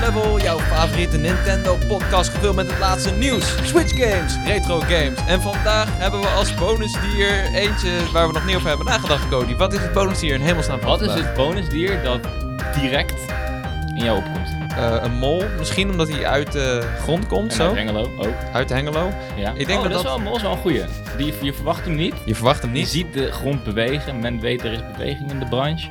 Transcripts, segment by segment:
Level, jouw favoriete Nintendo podcast gevuld met het laatste nieuws, Switch games, retro games. En vandaag hebben we als bonusdier eentje waar we nog niet over hebben nagedacht, Cody. Wat is het bonusdier in hemelsnaam Wat is het bonusdier dat direct in jou opkomt? Eh, een mol, misschien omdat hij uit de grond komt, En zo. uit Hengelo ook. Uit Hengelo. Ja. Ik denk oh, dat dat, is wel, mol is wel een goeie. Die, je verwacht hem niet. Je verwacht hem Je niet. ziet de grond bewegen. Men weet er is beweging in de branche.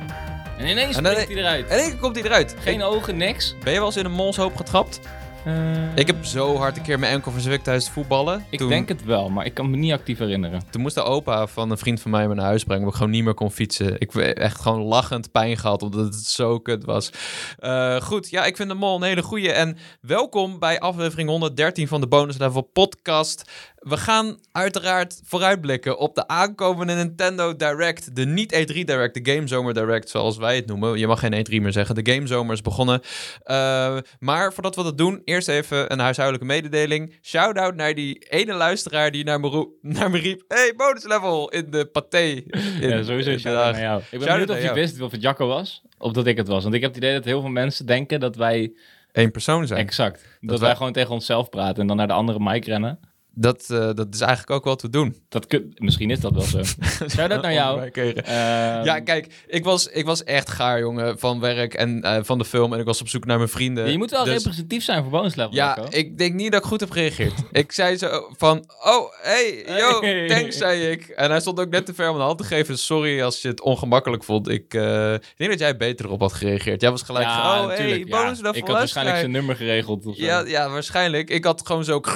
En ineens En dan- hij eruit. En keer komt hij eruit. Geen ogen, niks. Ben je wel eens in een molshoop getrapt? Eh, Ik heb zo hard een keer mijn enkel verzwikt tijdens het voetballen. ik Toen- denk het wel, maar ik kan me niet actief herinneren. Toen moest de opa van een vriend van mij me naar huis brengen. Omdat ik gewoon niet meer kon fietsen. Ik heb echt gewoon lachend pijn gehad. Omdat het zo kut was. Eh, goed, ja, ik vind de mol een hele goeie. En welkom bij aflevering 113 van de Bonus Level podcast. We gaan uiteraard vooruitblikken op de aankomende Nintendo Direct. De niet E3 Direct, de Game Zomer Direct, zoals wij het noemen. Je mag geen E3 meer zeggen. De Game Zomer is begonnen. Eh, maar voordat we dat doen, eerst even een huishoudelijke mededeling. Shout-out naar die ene luisteraar die naar me, naar me riep... Hey, bonus level! In de paté. In, ja, sowieso in shout Den Haag. naar jou. Ik ben Shout-out benieuwd of je jou. wist of het Jacco was. Of dat ik het was. Want ik heb het idee dat heel veel mensen denken dat wij... Eén persoon zijn. Exact. Dat, wij- wij gewoon tegen onszelf praten en dan naar de andere mic rennen. Dat, eh, dat is eigenlijk ook wat we doen. Dat kun- misschien is dat wel zo. Shout-out naar jou. Ehm, Ja, kijk, ik was, ik was echt gaar, jongen, van werk en eh, van de film. En ik was op zoek naar mijn vrienden. je moet wel Dus- representatief zijn voor bonus level. Ja, ik denk niet dat ik goed heb gereageerd. ik zei zo van, oh, hey, yo, Hey. thanks, zei ik. En hij stond ook net te ver om de hand te geven. Sorry als je het ongemakkelijk vond. Ik, eh, ik denk dat jij beter erop had gereageerd. Jij was gelijk Ja, van, oh, hey, natuurlijk, ja. bonus level Ik had waarschijnlijk zijn nummer geregeld. Of zo. Ja, ja, waarschijnlijk. Ik had gewoon zo...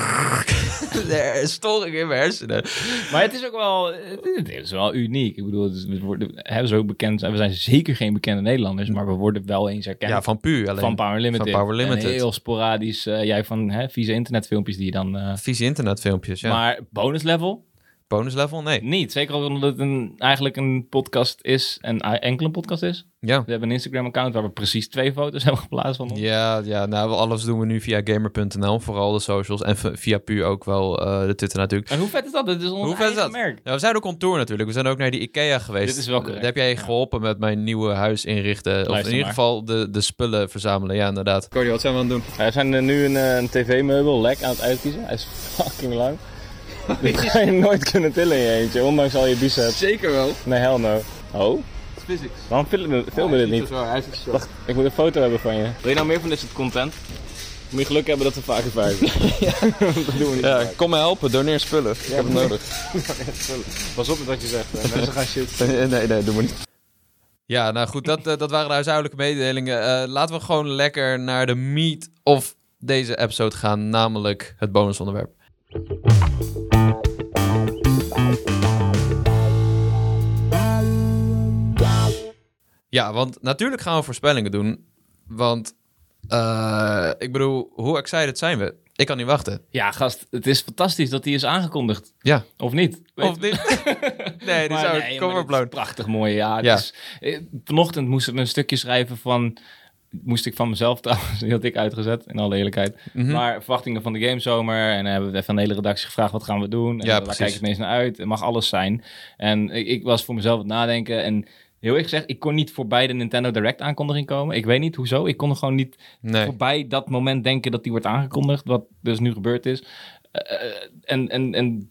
Storing in mijn hersenen. Maar het is ook wel, het is wel uniek. Ik bedoel, we worden hè, zo bekend. We zijn zeker geen bekende Nederlanders, maar we worden wel eens herkend. Ja, van puur alleen. van Power Limited. Van Power Limited. En heel sporadisch. eh, jij van hè, vieze internetfilmpjes die je dan. eh, Vieze internetfilmpjes, ja. Maar bonus level? Bonus level? Nee. Niet. Zeker omdat het een, eigenlijk een podcast is en enkel een podcast is. Ja. We hebben een Instagram-account waar we precies twee foto's hebben geplaatst van ons. Ja, ja, nou, alles doen we nu via gamer.nl, vooral de socials. En via puur ook wel eh, de Twitter natuurlijk. En hoe vet is dat? Dit is ons Hoe vet is dat? merk. Ja, we zijn ook on tour natuurlijk. We zijn ook naar die IKEA geweest. Dit is wel correct, Daar heb jij ja. geholpen met mijn nieuwe huis inrichten. Of in ieder geval de, de spullen verzamelen. Ja, inderdaad. Cody, wat zijn we aan het doen? We zijn eh, nu een, een tv-meubel lek aan het uitkiezen. Hij is fucking lang. Dit ga je nooit kunnen tillen in je eentje, ondanks al je biceps. Zeker wel. Nee, hell no. Oh? Physics. Waarom filmen we, filmen we dit niet? Wacht, ik moet een foto hebben van je. Wil je nou meer van dit soort content? Moet je geluk hebben dat we vaker vijven. dat doen we niet Ja, vaak. kom me helpen. Doneer spullen. Ik heb het nodig. Pas op met wat je zegt. hè. Mensen gaan shit. nee, nee, doe maar niet. Ja, nou goed, dat, eh, dat waren de huishoudelijke mededelingen. Eh, laten we gewoon lekker naar de meat of deze episode gaan, namelijk het bonusonderwerp. Ja, want natuurlijk gaan we voorspellingen doen. Want, eh, ik bedoel, hoe excited zijn we? Ik kan niet wachten. Ja, gast, het is fantastisch dat die is aangekondigd. Ja. Of niet? Of niet? nee, Maar zou nee, maar is blown. Prachtig mooi, ja. Ja. Dus, eh, vanochtend moest ik een stukje schrijven van... Moest ik van mezelf trouwens, die had ik uitgezet, in alle eerlijkheid. Mhm. Maar verwachtingen van de gamezomer. En hebben we even de hele redactie gevraagd, wat gaan we doen? En Ja, waar precies. kijk ik meest naar uit? Het mag alles zijn. En ik, ik was voor mezelf het nadenken. En heel eerlijk gezegd, ik kon niet voorbij de Nintendo Direct aankondiging komen. Ik weet niet hoezo. Ik kon er gewoon niet Nee. voorbij dat moment denken dat die wordt aangekondigd. Wat dus nu gebeurd is. Eh, en, en, en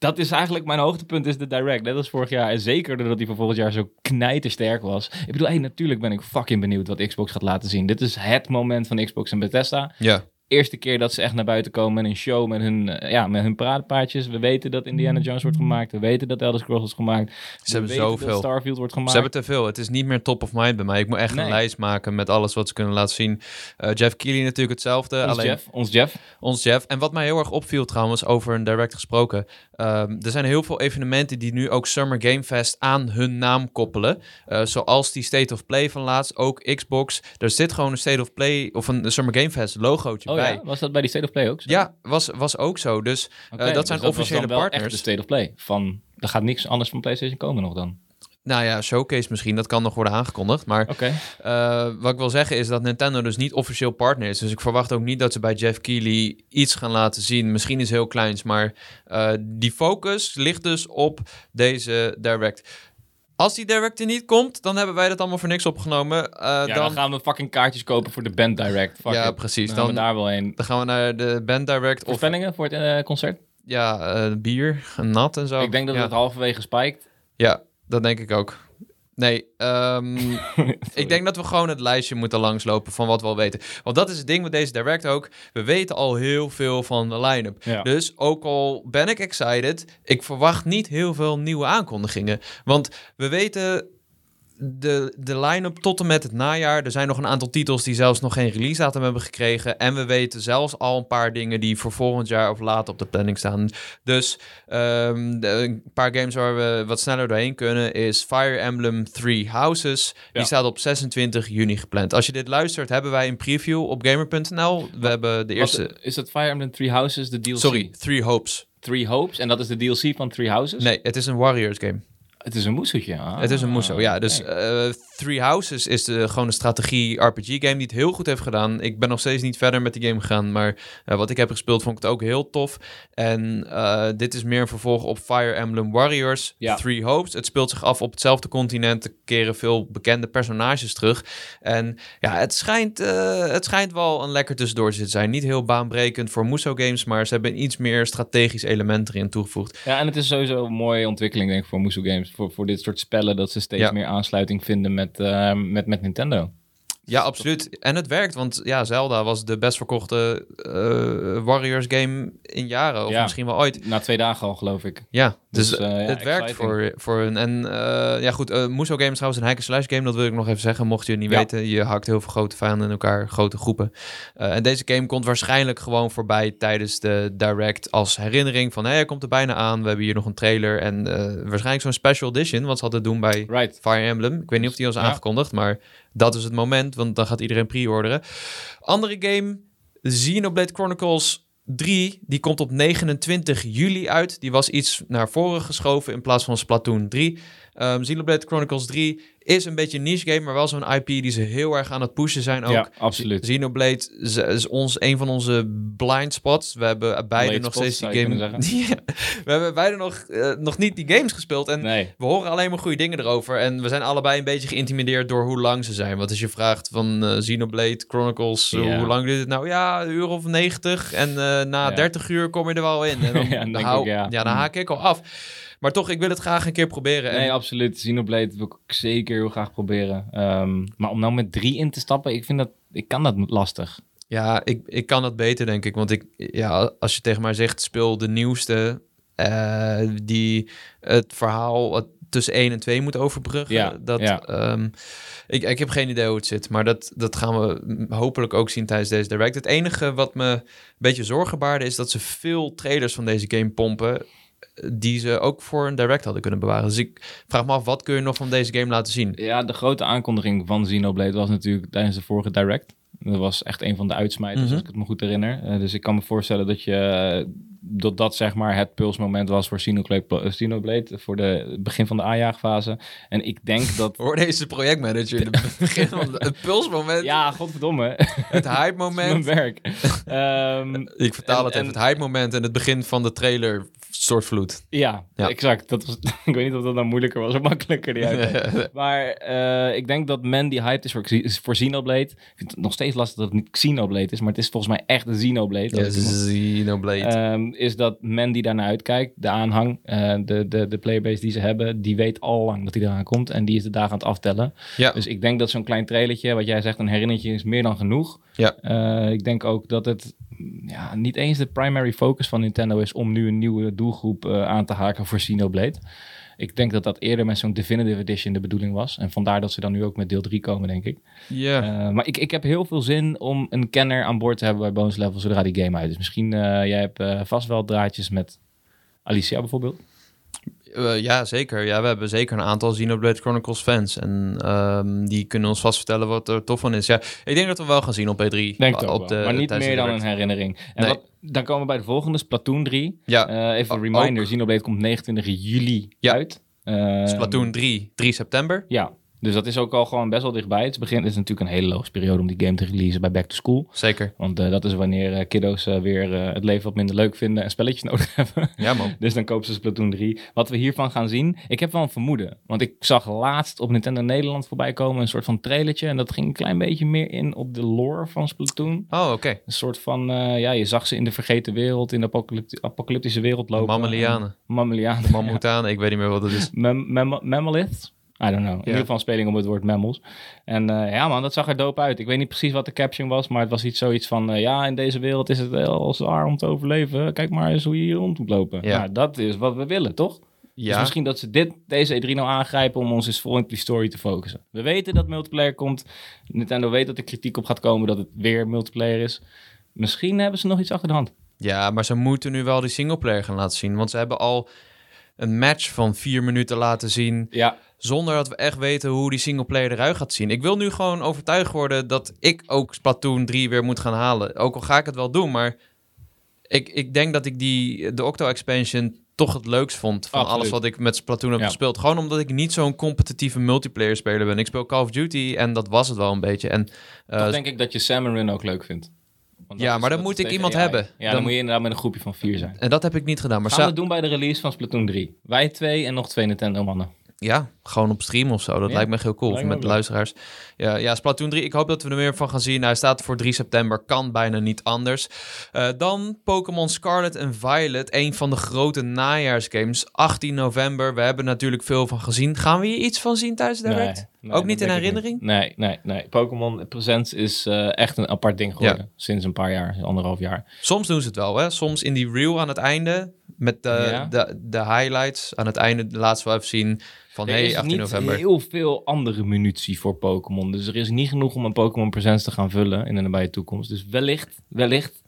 dat is eigenlijk mijn hoogtepunt is de Direct. Net als vorig jaar. En zeker doordat die van volgend jaar zo knijtersterk was. Ik bedoel, hey, natuurlijk ben ik fucking benieuwd wat Xbox gaat laten zien. Dit is het moment van Xbox en Bethesda. Ja. Eerste keer dat ze echt naar buiten komen met een show met hun, eh, ja, met hun paradepaardjes. We weten dat Indiana Jones wordt gemaakt. We weten dat Elder Scrolls is gemaakt. Ze hebben zoveel. Starfield wordt gemaakt. Ze hebben te veel. Het is niet meer top of mind bij mij. Ik moet echt Nee. een lijst maken met alles wat ze kunnen laten zien. Eh, Jeff Keighley natuurlijk hetzelfde. ons alleen Jeff, ons Jeff. ons Jeff. En wat mij heel erg opviel trouwens, over een direct gesproken. ehm, er zijn heel veel evenementen die nu ook Summer Game Fest aan hun naam koppelen. Eh, zoals die State of Play van laatst, ook Xbox. Er zit gewoon een State of Play of een Summer Game Fest logootje Oh bij. Ja, was dat bij die State of Play ook zo? Ja, was, was ook zo. Dus eh, dat dus zijn was officiële echt partners. de State of Play. Van, er gaat niks anders van PlayStation komen nog dan. Nou ja, showcase misschien, dat kan nog worden aangekondigd. Maar Oké. eh, wat ik wil zeggen is dat Nintendo dus niet officieel partner is. Dus ik verwacht ook niet dat ze bij Jeff Keighley iets gaan laten zien. Misschien iets heel kleins, maar eh, die focus ligt dus op deze Direct. Als die direct er niet komt, dan hebben wij dat allemaal voor niks opgenomen. Eh, Ja, dan, dan... gaan we fucking kaartjes kopen voor de band direct. Fuck ja, it. precies. Dan gaan we daar wel heen. dan gaan we naar de band direct. Of Voorspellingen voor het eh, concert? ja, eh, bier, nat en zo. Ik denk dat ja. het halverwege spijkt. Ja, dat denk ik ook. Nee, ehm, ik denk dat we gewoon het lijstje moeten langslopen van wat we al weten. Want dat is het ding met deze direct ook. We weten al heel veel van de line-up. Ja. Dus ook al ben ik excited, ik verwacht niet heel veel nieuwe aankondigingen. Want we weten de, de line-up tot en met het najaar. Er zijn nog een aantal titels die zelfs nog geen release datum hebben gekregen. En we weten zelfs al een paar dingen die voor volgend jaar of later op de planning staan. Dus ehm, de- een paar games waar we wat sneller doorheen kunnen is Fire Emblem Three Houses. Die Ja. staat op 26 juni gepland. Als je dit luistert, hebben wij een preview op gamer.nl. We hebben de eerste... Wat, is dat Fire Emblem Three Houses, de DLC? Sorry, Three Hopes. Three Hopes. En dat is de DLC van Three Houses? Nee, het is een Warriors game. Het is een moesoetje. Ah, Het is een moeso, ja. Dus eh, Three Houses is de, gewoon een strategie-RPG-game die het heel goed heeft gedaan. Ik ben nog steeds niet verder met die game gegaan, maar eh, wat ik heb gespeeld vond ik het ook heel tof. En eh, dit is meer een vervolg op Fire Emblem Warriors, Ja. Three Hopes. Het speelt zich af op hetzelfde continent, er keren veel bekende personages terug. En ja, het schijnt, eh, het schijnt wel een lekker tussendoortje te zijn. Niet heel baanbrekend voor Muso-games, maar ze hebben iets meer strategisch element erin toegevoegd. Ja, en het is sowieso een mooie ontwikkeling, denk ik, voor Muso Games. Voor, voor dit soort spellen, dat ze steeds Ja. meer aansluiting vinden met, eh, met, met Nintendo. Ja, absoluut. En het werkt, want ja, Zelda was de best verkochte eh, Warriors game in jaren, of Ja. misschien wel ooit. Na twee dagen al, geloof ik. Ja, dus, Dus, eh, ja, het werkt exciting. voor, voor hun. En eh, ja, goed, eh Muso Games is trouwens een hack-and-slash game, dat wil ik nog even zeggen, mocht je het niet Ja. weten. Je hakt heel veel grote vijanden in elkaar, grote groepen. Eh, en deze game komt waarschijnlijk gewoon voorbij tijdens de Direct als herinnering van, hé, hij komt er bijna aan, we hebben hier nog een trailer en eh, waarschijnlijk zo'n special edition, wat ze hadden doen bij Right. Fire Emblem. Ik weet niet of die Ja. aangekondigd, maar dat is het moment, want dan gaat iedereen pre-orderen. Andere game, Xenoblade Chronicles 3, die komt op 29 juli uit. Die was iets naar voren geschoven in plaats van Splatoon 3. Ehm Xenoblade Chronicles 3 is een beetje een niche game, maar wel zo'n IP die ze heel erg aan het pushen zijn ook. Ja, absoluut. Xenoblade is, is ons, een van onze blind spots. We hebben beide nog spots, steeds die game... Ja, we hebben beide nog, eh, nog niet die games gespeeld. En Nee. we horen alleen maar goede dingen erover. En we zijn allebei een beetje geïntimideerd door hoe lang ze zijn. Want als je vraagt van eh Xenoblade Chronicles, eh, hoe lang duurt het nou? Ja, een uur of 90. En na Ja. 30 uur kom je er wel in. En dan, Ja, dan hou- ik, ja. dan Mm. haak ik al af. Maar toch, ik wil het graag een keer proberen. En Nee, absoluut. Xenoblade wil ik zeker heel graag proberen. Ehm, maar om nou met drie in te stappen, ik vind dat... Ik kan dat lastig. ja, ik, ik kan dat beter, denk ik. Want ik, ja, als je tegen mij zegt, speel de nieuwste... eh, die het verhaal het tussen 1 en 2 moet overbruggen. Ja, dat, ja. ehm, ik, ik heb geen idee hoe het zit, maar dat, dat gaan we hopelijk ook zien tijdens deze direct. Het enige wat me een beetje zorgen baarde is dat ze veel trailers van deze game pompen die ze ook voor een direct hadden kunnen bewaren. Dus ik vraag me af, wat kun je nog van deze game laten zien? Ja, de grote aankondiging van Xenoblade was natuurlijk tijdens de vorige Direct. Dat was echt een van de uitsmijters, Mhm. als ik het me goed herinner. Eh, dus ik kan me voorstellen dat je... eh, dat dat zeg maar het pulsmoment was voor Xenoblade, eh, Xenoblade voor de het begin van de aanjaagfase. En ik denk dat... Hoor deze projectmanager in het begin van het pulsmoment, Ja, godverdomme. het hype Mijn moment. werk. Ehm, Ik vertaal En- het even. en- Het hype moment en het begin van de trailer stortvloed. ja, Ja. exact. Dat was, ik weet niet of dat nou moeilijker was of makkelijker. Die. Maar eh, ik denk dat men die hyped is voor, Xe- voor Xenoblade. Ik vind het nog steeds lastig dat het niet Xenoblade is, maar het is volgens mij echt een Xenoblade. Ja, Xenoblade. Ehm, is dat men die daarnaar uitkijkt, de aanhang, eh, de, de, de playerbase die ze hebben, die weet al lang dat hij eraan komt en die is de dagen aan het aftellen. ja. Dus ik denk dat zo'n klein trailertje, wat jij zegt, een herinnertje is meer dan genoeg. Ja. Eh, ik denk ook dat het ja, niet eens de primary focus van Nintendo is om nu een nieuwe doelgroep eh, aan te haken voor Xenoblade. Ik denk dat dat eerder met zo'n Definitive Edition de bedoeling was. En vandaar dat ze dan nu ook met deel 3 komen, denk ik. ja. Eh, maar ik, ik heb heel veel zin om een kenner aan boord te hebben bij Bonus Level zodra die game uit is. Misschien, eh jij hebt vast wel draadjes met Alicia bijvoorbeeld. Eh, ja, zeker. Ja, we hebben zeker een aantal Xenoblade Chronicles fans. En ehm, die kunnen ons vast vertellen wat er tof van is. Ja, ik denk dat we wel gaan zien op E3. Denk het ook op wel. maar niet meer de dan een herinnering. En Nee. wat, dan komen we bij de volgende, Splatoon 3. Ja, Eh, even een O- reminder, Xenoblade komt 29 juli Ja. uit. Eh, Splatoon 3, 3 september. Ja, Dus dat is ook al gewoon best wel dichtbij. Het begin is natuurlijk een hele logische periode om die game te releasen bij Back to School. Zeker. Want eh, dat is wanneer eh, kiddo's eh, weer het leven wat minder leuk vinden en spelletjes nodig hebben. Ja, man. Dus dan kopen ze Splatoon 3. Wat we hiervan gaan zien, ik heb wel een vermoeden. Want ik zag laatst op Nintendo Nederland voorbij komen een soort van trailertje. En dat ging een klein beetje meer in op de lore van Splatoon. Oh, oké. Een soort van, ja, je zag ze in de vergeten wereld, in de apocalypti- apocalyptische wereld lopen. Mammalianen. Mammalianen. Mammutanen, ik weet niet meer wat het is. Mem mem Mammalith? I don't know. In ieder geval een speling om het woord mammals. En eh, ja man, dat zag er dope uit. Ik weet niet precies wat de caption was, maar het was iets zoiets van... eh, ja, in deze wereld is het wel zwaar om te overleven. Kijk maar eens hoe je hier rond moet lopen. Ja. Nou, dat is wat we willen, toch? Dus Ja, misschien dat ze dit, deze E3 nou aangrijpen om ons eens vol in die story te focussen. We weten dat multiplayer komt. Nintendo weet dat er kritiek op gaat komen dat het weer multiplayer is. Misschien hebben ze nog iets achter de hand. ja, maar ze moeten nu wel die singleplayer gaan laten zien. Want ze hebben al een match van vier minuten laten zien... Ja, zonder dat we echt weten hoe die singleplayer eruit gaat zien. Ik wil nu gewoon overtuigd worden dat ik ook Splatoon 3 weer moet gaan halen. Ook al ga ik het wel doen, maar ik, ik denk dat ik die, de Octo-expansion toch het leukst vond van Absoluut. alles wat ik met Splatoon heb Ja. gespeeld. Gewoon omdat ik niet zo'n competitieve multiplayer speler ben. Ik speel Call of Duty en dat was het wel een beetje. En, toch denk ik dat je Salmon ook leuk vindt. Ja, maar dan moet ik iemand AI. hebben. Ja, dan, Dan- moet je inderdaad met een groepje van vier zijn. en dat heb ik niet gedaan. Maar Gaan we doen bij de release van Splatoon 3. Wij twee en nog twee Nintendo mannen. Ja, gewoon op stream of zo. Dat Ja. lijkt me heel cool. Of met luisteraars. Ja, ja, Splatoon 3. Ik hoop dat we er meer van gaan zien. Hij staat voor 3 september. Kan bijna niet anders. Eh, dan Pokémon Scarlet en Violet. Een van de grote najaarsgames. 18 november. We hebben natuurlijk veel van gezien. Gaan we hier iets van zien tijdens de direct? Nee, nee, Ook niet in herinnering? Nee, nee, nee. Pokémon Presents is eh, echt een apart ding geworden. Sinds een paar jaar, anderhalf jaar. Soms doen ze het wel, hè? Soms in die reel aan het einde. Met de, Ja. de, de highlights. Aan het einde we wel even zien van... er hey, is 18 niet november. heel veel andere munitie voor Pokémon. Dus er is niet genoeg om een Pokémon Presents te gaan vullen in de nabije toekomst. Dus wellicht, wellicht.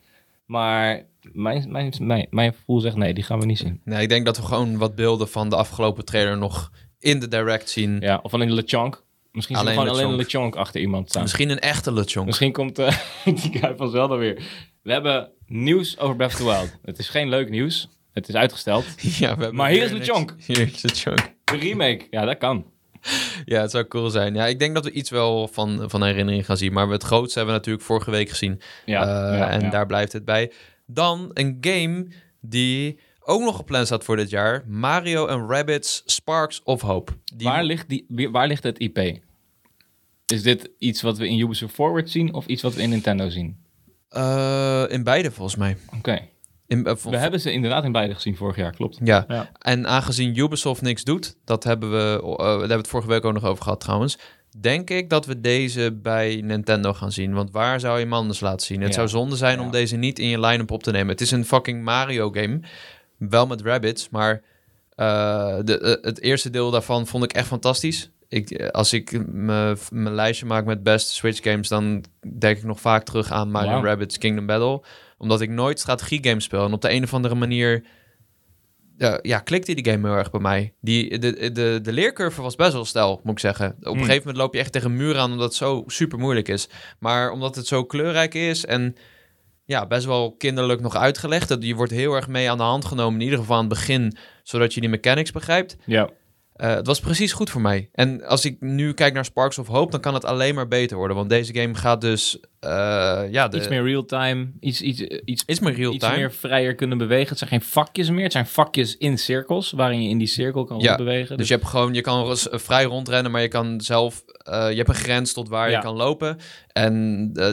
Maar mijn, mijn, mijn, mijn gevoel zegt nee, die gaan we niet zien. Nee, ik denk dat we gewoon wat beelden van de afgelopen trailer nog in de direct zien. Ja, of alleen LeChonk. Misschien Alleen gewoon alleen LeChonk. LeChonk achter iemand staan. Misschien een echte LeChonk. Misschien komt eh, die guy van Zelda weer. We hebben nieuws over Breath of the Wild. Het is geen leuk nieuws. Het is uitgesteld. Ja, we hebben Maar hier is niks. LeChonk. Hier is LeChonk. De remake, ja, dat kan. Ja, het zou cool zijn. Ja, ik denk dat we iets wel van, van herinnering gaan zien. Maar het grootste hebben we natuurlijk vorige week gezien. Ja, Eh, ja, en ja. daar blijft het bij. Dan een game die ook nog gepland staat voor dit jaar. Mario en Rabbids Sparks of Hope. Die... Waar, ligt die, waar ligt het IP? Is dit iets wat we in Ubisoft Forward zien of iets wat we in Nintendo zien? Eh, in beide volgens mij. Oké. In, eh, We hebben ze inderdaad in beide gezien vorig jaar, klopt. Ja. Ja. en aangezien Ubisoft niks doet, dat hebben we, eh, daar hebben we het vorige week ook nog over gehad trouwens. Denk ik dat we deze bij Nintendo gaan zien. Want waar zou je hem anders laten zien? Het Ja. zou zonde zijn om deze niet in je line-up op te nemen. Het is een fucking Mario game. Wel met rabbits, maar eh, de, het eerste deel daarvan vond ik echt fantastisch. Ik, als ik me- mijn lijstje maak met beste Switch games, dan denk ik nog vaak terug aan Mario Wauw. Rabbids Kingdom Battle. Omdat ik nooit strategie games speel. En op de een of andere manier ja, ja, klikte die game heel erg bij mij. Die, de, de, de leercurve was best wel stijl, moet ik zeggen. Op een Hmm. gegeven moment loop je echt tegen een muur aan omdat het zo super moeilijk is. Maar omdat het zo kleurrijk is en ja, best wel kinderlijk nog uitgelegd. Dat je wordt heel erg mee aan de hand genomen, in ieder geval aan het begin, zodat je die mechanics begrijpt. Ja. Eh, het was precies goed voor mij. En als ik nu kijk naar Sparks of Hope, dan kan het alleen maar beter worden. Want deze game gaat dus, eh, ja, de, Iets meer real-time, iets, iets, iets, is meer real iets meer vrijer kunnen bewegen. Het zijn geen vakjes meer, het zijn vakjes in cirkels, waarin je in die cirkel kan Ja, bewegen. Dus je hebt gewoon, je kan eh, vrij rondrennen, maar je kan zelf, je hebt een grens tot waar Ja. je kan lopen. En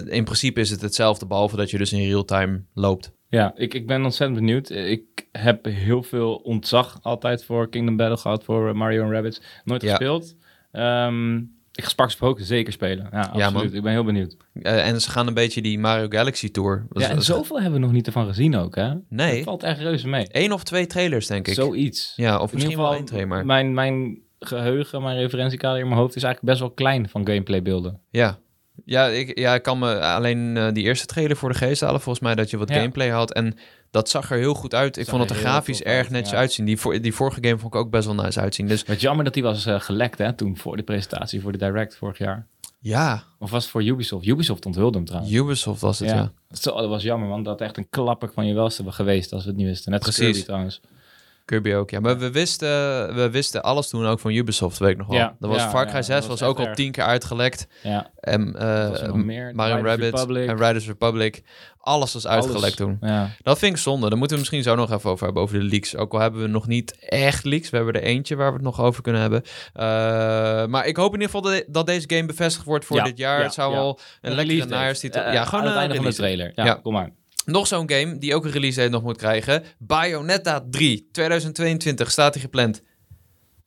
in principe is het hetzelfde, behalve dat je dus in real time loopt. Ja, ik, ik ben ontzettend benieuwd. Ik heb heel veel ontzag altijd voor Kingdom Battle gehad, voor Mario en Rabbids. Nooit Ja. gespeeld. Ehm, ik ga Hope zeker spelen. Ja, absoluut. Ik ben heel benieuwd. Eh, en ze gaan een beetje die Mario Galaxy Tour. Dat Ja, en zoveel hebben we nog niet ervan gezien ook, hè? Nee. Het valt echt reuze mee. Eén of twee trailers, denk ik. Zoiets. Ja, of In misschien ieder wel één trailer. Mijn, mijn geheugen, mijn referentiekader in mijn hoofd is eigenlijk best wel klein van gameplaybeelden. Ja. Ja ik, ja, ik kan me alleen eh, die eerste trailer voor de geest halen. Volgens mij dat je wat Ja. gameplay had. En dat zag er heel goed uit. Ik Zag vond het er grafisch erg uit, netjes ja. uitzien. Die, voor, die vorige game vond ik ook best wel nice uitzien. Dus Het jammer dat die was eh, gelekt, hè, toen voor de presentatie voor de Direct vorig jaar. ja, Of was het voor Ubisoft? Ubisoft onthulde hem trouwens. Ubisoft was het, ja. Zo, dat was jammer, want dat had echt een klapper van je welste geweest als we het niet wisten. Net Precies. Kirby trouwens. Kirby ook, ja. Maar we wisten, we wisten alles toen ook van Ubisoft, weet ik nog wel. Ja, dat was ja, Far Cry dat 6, was ook al tien keer uitgelekt. Ja, En meer? Mario Republic. en Riders Republic. Alles was uitgelekt Alles. toen. ja. Dat vind ik zonde. Daar moeten we misschien zo nog even over hebben, over de leaks. Ook al hebben we nog niet echt leaks. We hebben er eentje waar we het nog over kunnen hebben. Eh, maar ik hoop in ieder geval dat, deze game bevestigd wordt voor dit jaar. ja, het zou wel een, lekkere najaarstitel... Eh, ja, gewoon aan het einde van de trailer. Ja, Ja. kom maar. Nog zo'n game die ook een release date nog moet krijgen. Bayonetta 3, 2022 staat hij gepland.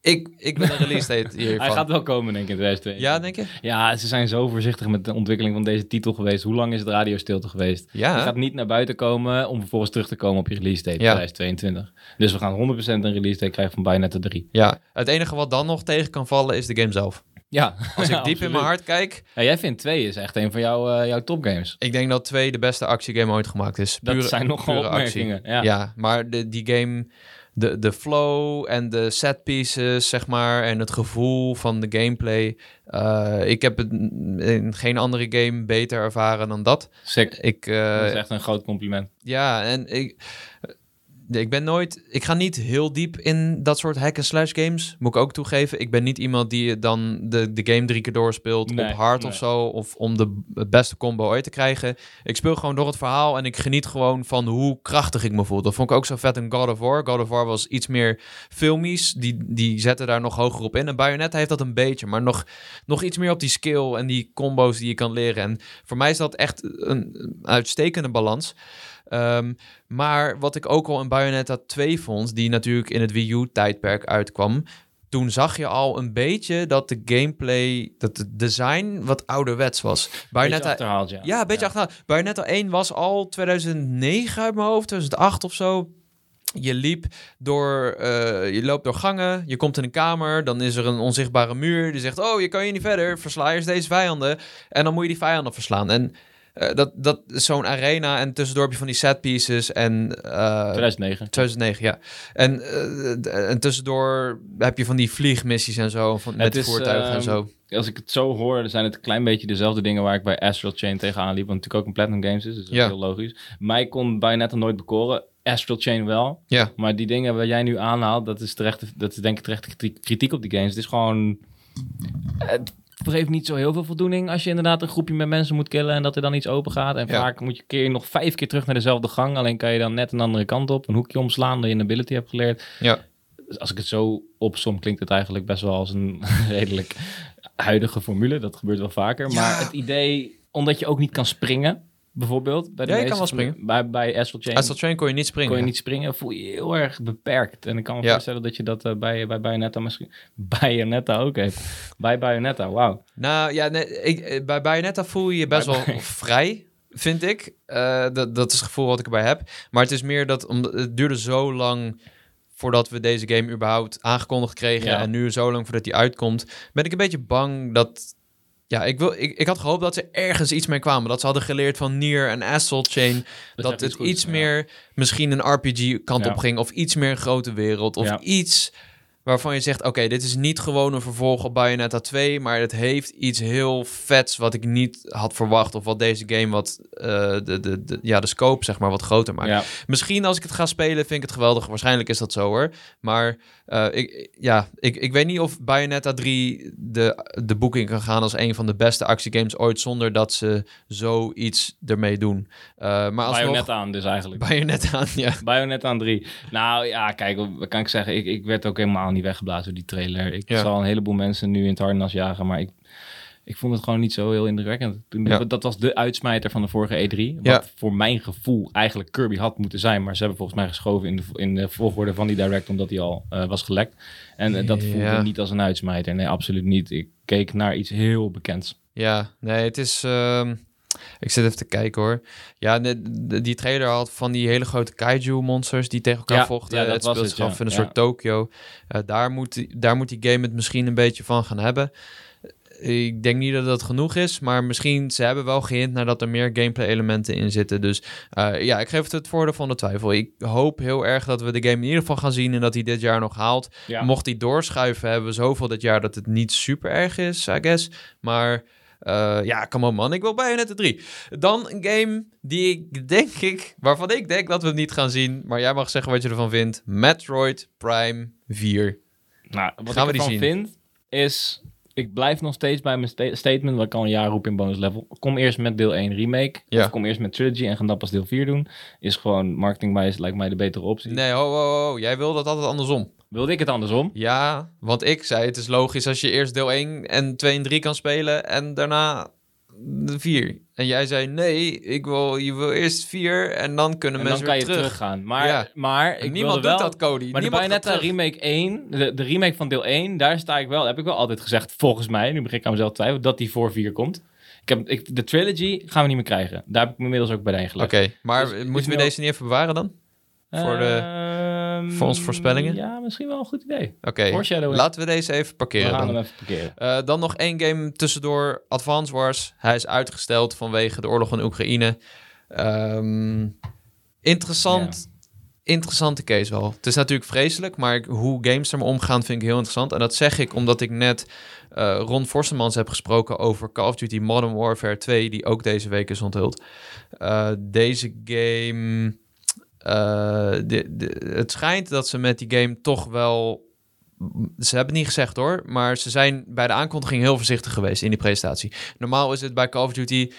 Ik, ik wil een release date hiervan. Hij gaat wel komen, denk ik, in 2002. Ja, denk je? Ja, ze zijn zo voorzichtig met de ontwikkeling van deze titel geweest. Hoe lang is het radiostilte geweest? Ja. Je gaat niet naar buiten komen om vervolgens terug te komen op je release date Ja. 2022. Dus we gaan 100% een release date krijgen van Bayonetta 3. Ja, het enige wat dan nog tegen kan vallen is de game zelf. Ja. Als ik diep in mijn hart kijk, Ja, jij vindt 2 is echt een van jouw, eh, jouw topgames. ik denk dat 2 de beste actiegame ooit gemaakt is. Dat zijn nogal opmerkingen. Ja. Ja, maar de, die game, de, de flow en de set pieces, zeg maar, en het gevoel van de gameplay. eh, ik heb het in geen andere game beter ervaren dan dat. Sick. Ik, eh, dat is echt een groot compliment. ja, en ik, ik ben nooit, ik ga niet heel diep in dat soort hack-and-slash games, moet ik ook toegeven. Ik ben niet iemand die dan de, de game drie keer doorspeelt Nee, op hard nee. of zo, of om de beste combo ooit te krijgen. Ik speel gewoon door het verhaal en ik geniet gewoon van hoe krachtig ik me voel. Dat vond ik ook zo vet in God of War. God of War was iets meer filmisch, die, die zetten daar nog hoger op in. En Bayonetta heeft dat een beetje, maar nog, nog iets meer op die skill en die combo's die je kan leren. En voor mij is dat echt een uitstekende balans. Ehm, maar wat ik ook al in Bayonetta 2 vond, die natuurlijk in het Wii U-tijdperk uitkwam, toen zag je al een beetje dat de gameplay, dat het design wat ouderwets was. Beetje Bayonetta, achterhaald, ja. ja, een beetje achterhaald. Bayonetta 1 was al 2009 uit mijn hoofd, 2008 of zo. Je liep door, eh, je loopt door gangen, je komt in een kamer, dan is er een onzichtbare muur die zegt, oh, je kan hier niet verder, versla eerst deze vijanden. En dan moet je die vijanden verslaan. En eh, dat, dat is zo'n arena en tussendoor heb je van die set pieces en... eh, 2009. 2009, ja. En, eh, en tussendoor heb je van die vliegmissies en zo, van, met Het is, voertuigen en ehm, zo. Als ik het zo hoor, dan zijn het een klein beetje dezelfde dingen waar ik bij Astral Chain tegenaan liep. Want natuurlijk ook een Platinum Games is, dus dat is Ja. heel logisch. Mij kon Bayonetta nooit bekoren. Astral Chain wel. Ja. Maar die dingen waar jij nu aanhaalt, dat is, terecht, dat is denk ik terecht kriti- kritiek op die games. Het is gewoon... Het geeft niet zo heel veel voldoening als je inderdaad een groepje met mensen moet killen en dat er dan iets open gaat. En Ja. vaak moet je keer nog vijf keer terug naar dezelfde gang. Alleen kan je dan net een andere kant op, een hoekje omslaan, dat je een ability hebt geleerd. Ja. Dus als ik het zo opsom, klinkt het eigenlijk best wel als een redelijk huidige formule. Dat gebeurt wel vaker. Ja. Maar het idee, omdat je ook niet kan springen, bijvoorbeeld. Bij de Ja, je kan wel de- springen. bij, bij Astral Chain Astral Train kon je niet springen. kon je niet springen, voel je je heel erg beperkt. En ik kan me Ja. voorstellen dat je dat eh, bij, bij Bayonetta misschien... Bayonetta ook heeft. Bij Bayonetta, wauw. Nou ja, nee, ik, eh, bij Bayonetta voel je je best Bij- wel vrij, vind ik. Eh, dat, dat is het gevoel wat ik erbij heb. Maar het is meer dat omdat het duurde zo lang voordat we deze game überhaupt aangekondigd kregen. Ja. En nu zo lang voordat die uitkomt, ben ik een beetje bang dat. Ja, ik, wil, ik, ik had gehoopt dat ze ergens iets mee kwamen. Dat ze hadden geleerd van Nier en Astral Chain. dat het iets goeds, iets ja. meer misschien een RPG-kant Ja. op ging. Of iets meer een grote wereld. Of iets waarvan je zegt... oké, dit is niet gewoon een vervolg op Bayonetta 2... maar het heeft iets heel vets wat ik niet had verwacht... of wat deze game wat eh, de, de, de, ja, de scope zeg maar wat groter maakt. Ja. Misschien als ik het ga spelen vind ik het geweldig. Waarschijnlijk is dat zo hoor. Maar eh, ik, ja, ik, ik weet niet of Bayonetta 3 de, de boeking kan gaan als een van de beste actiegames ooit... zonder dat ze zoiets ermee doen. Eh maar als Bayonetta aan dus eigenlijk. Bayonetta aan, ja. Bayonetta aan 3. Nou ja, kijk, wat kan ik zeggen? Ik, ik werd ook helemaal niet weggeblazen door die trailer. Ik Ja. zal een heleboel mensen nu in het harnas jagen, maar ik, ik vond het gewoon niet zo heel indrukwekkend. Toen, Ja. Dat was de uitsmijter van de vorige E3. Wat Ja. voor mijn gevoel eigenlijk Kirby had moeten zijn. Maar ze hebben volgens mij geschoven in de, in de volgorde van die direct, omdat die al eh, was gelekt. En eh, dat voelde Ja. niet als een uitsmijter. Nee, absoluut niet. Ik keek naar iets heel bekends. Ja, nee, het is... ehm, ik zit even te kijken hoor. Ja, de, de- die trailer had van die hele grote kaiju-monsters die tegen elkaar Ja, vochten. ja, dat het was speelt het, zich af in een soort Tokyo. Eh, daar, moet, die- daar moet die game het misschien een beetje van gaan hebben. Ik denk niet dat dat genoeg is, maar misschien ze hebben wel gehint naar dat er meer gameplay elementen in zitten. Dus eh, ja, ik geef het het voordeel van de twijfel. Ik hoop heel erg dat we de game in ieder geval gaan zien en dat hij dit jaar nog haalt. Mocht hij doorschuiven, hebben we zoveel dit jaar dat het niet super erg is, I guess. Maar Eh, ja, come on man, ik wil Bayonetta 3. Dan een game die ik denk ik, waarvan ik denk dat we het niet gaan zien, maar jij mag zeggen wat je ervan vindt. Metroid Prime 4. Nou, wat Gaan ik ervan vind, is... Ik blijf nog steeds bij mijn sta- statement, wat ik al een jaar roep in bonus level. Kom eerst met deel 1 remake. Ja. Of kom eerst met trilogy en ga dan pas deel 4 doen. Is gewoon, marketingwijs lijkt mij de betere optie. Nee, ho, ho, ho, jij wil dat altijd andersom. Wilde ik het andersom? Ja, want ik zei het is logisch als je eerst deel 1 en 2 en 3 kan spelen en daarna 4. En jij zei nee, ik wil, je wil eerst 4 en dan kunnen En dan mensen kan je weer terug. teruggaan. Maar, Ja. maar ik niemand doet dat, Cody. Maar Niemand Bayonetta terug. remake 1, de, de remake van deel 1, daar sta ik wel, heb ik wel altijd gezegd, volgens mij, nu begin ik aan mezelf te twijfelen, dat die voor 4 komt. Ik heb, ik, de trilogy gaan we niet meer krijgen. Daar heb ik me inmiddels ook bij Oké, ingelegd. maar Dus- moeten we deze niet even bewaren dan? voor de- Ehm, voor onze voorspellingen? Ja, misschien wel een goed idee. Oké, laten we deze even We parkeren gaan dan. hem even parkeren. Eh, dan nog één game tussendoor, Advance Wars. Hij is uitgesteld vanwege de oorlog in Oekraïne. Ehm, interessant, interessante case wel. Het is natuurlijk vreselijk, maar hoe games ermee omgaan vind ik heel interessant. En dat zeg ik omdat ik net eh, Ron Forstemans heb gesproken over Call of Duty Modern Warfare 2, die ook deze week is onthuld. Eh, deze game... eh, de, de, het schijnt dat ze met die game toch wel ze hebben het niet gezegd hoor, maar ze zijn bij de aankondiging heel voorzichtig geweest in die presentatie. Normaal is het bij Call of Duty,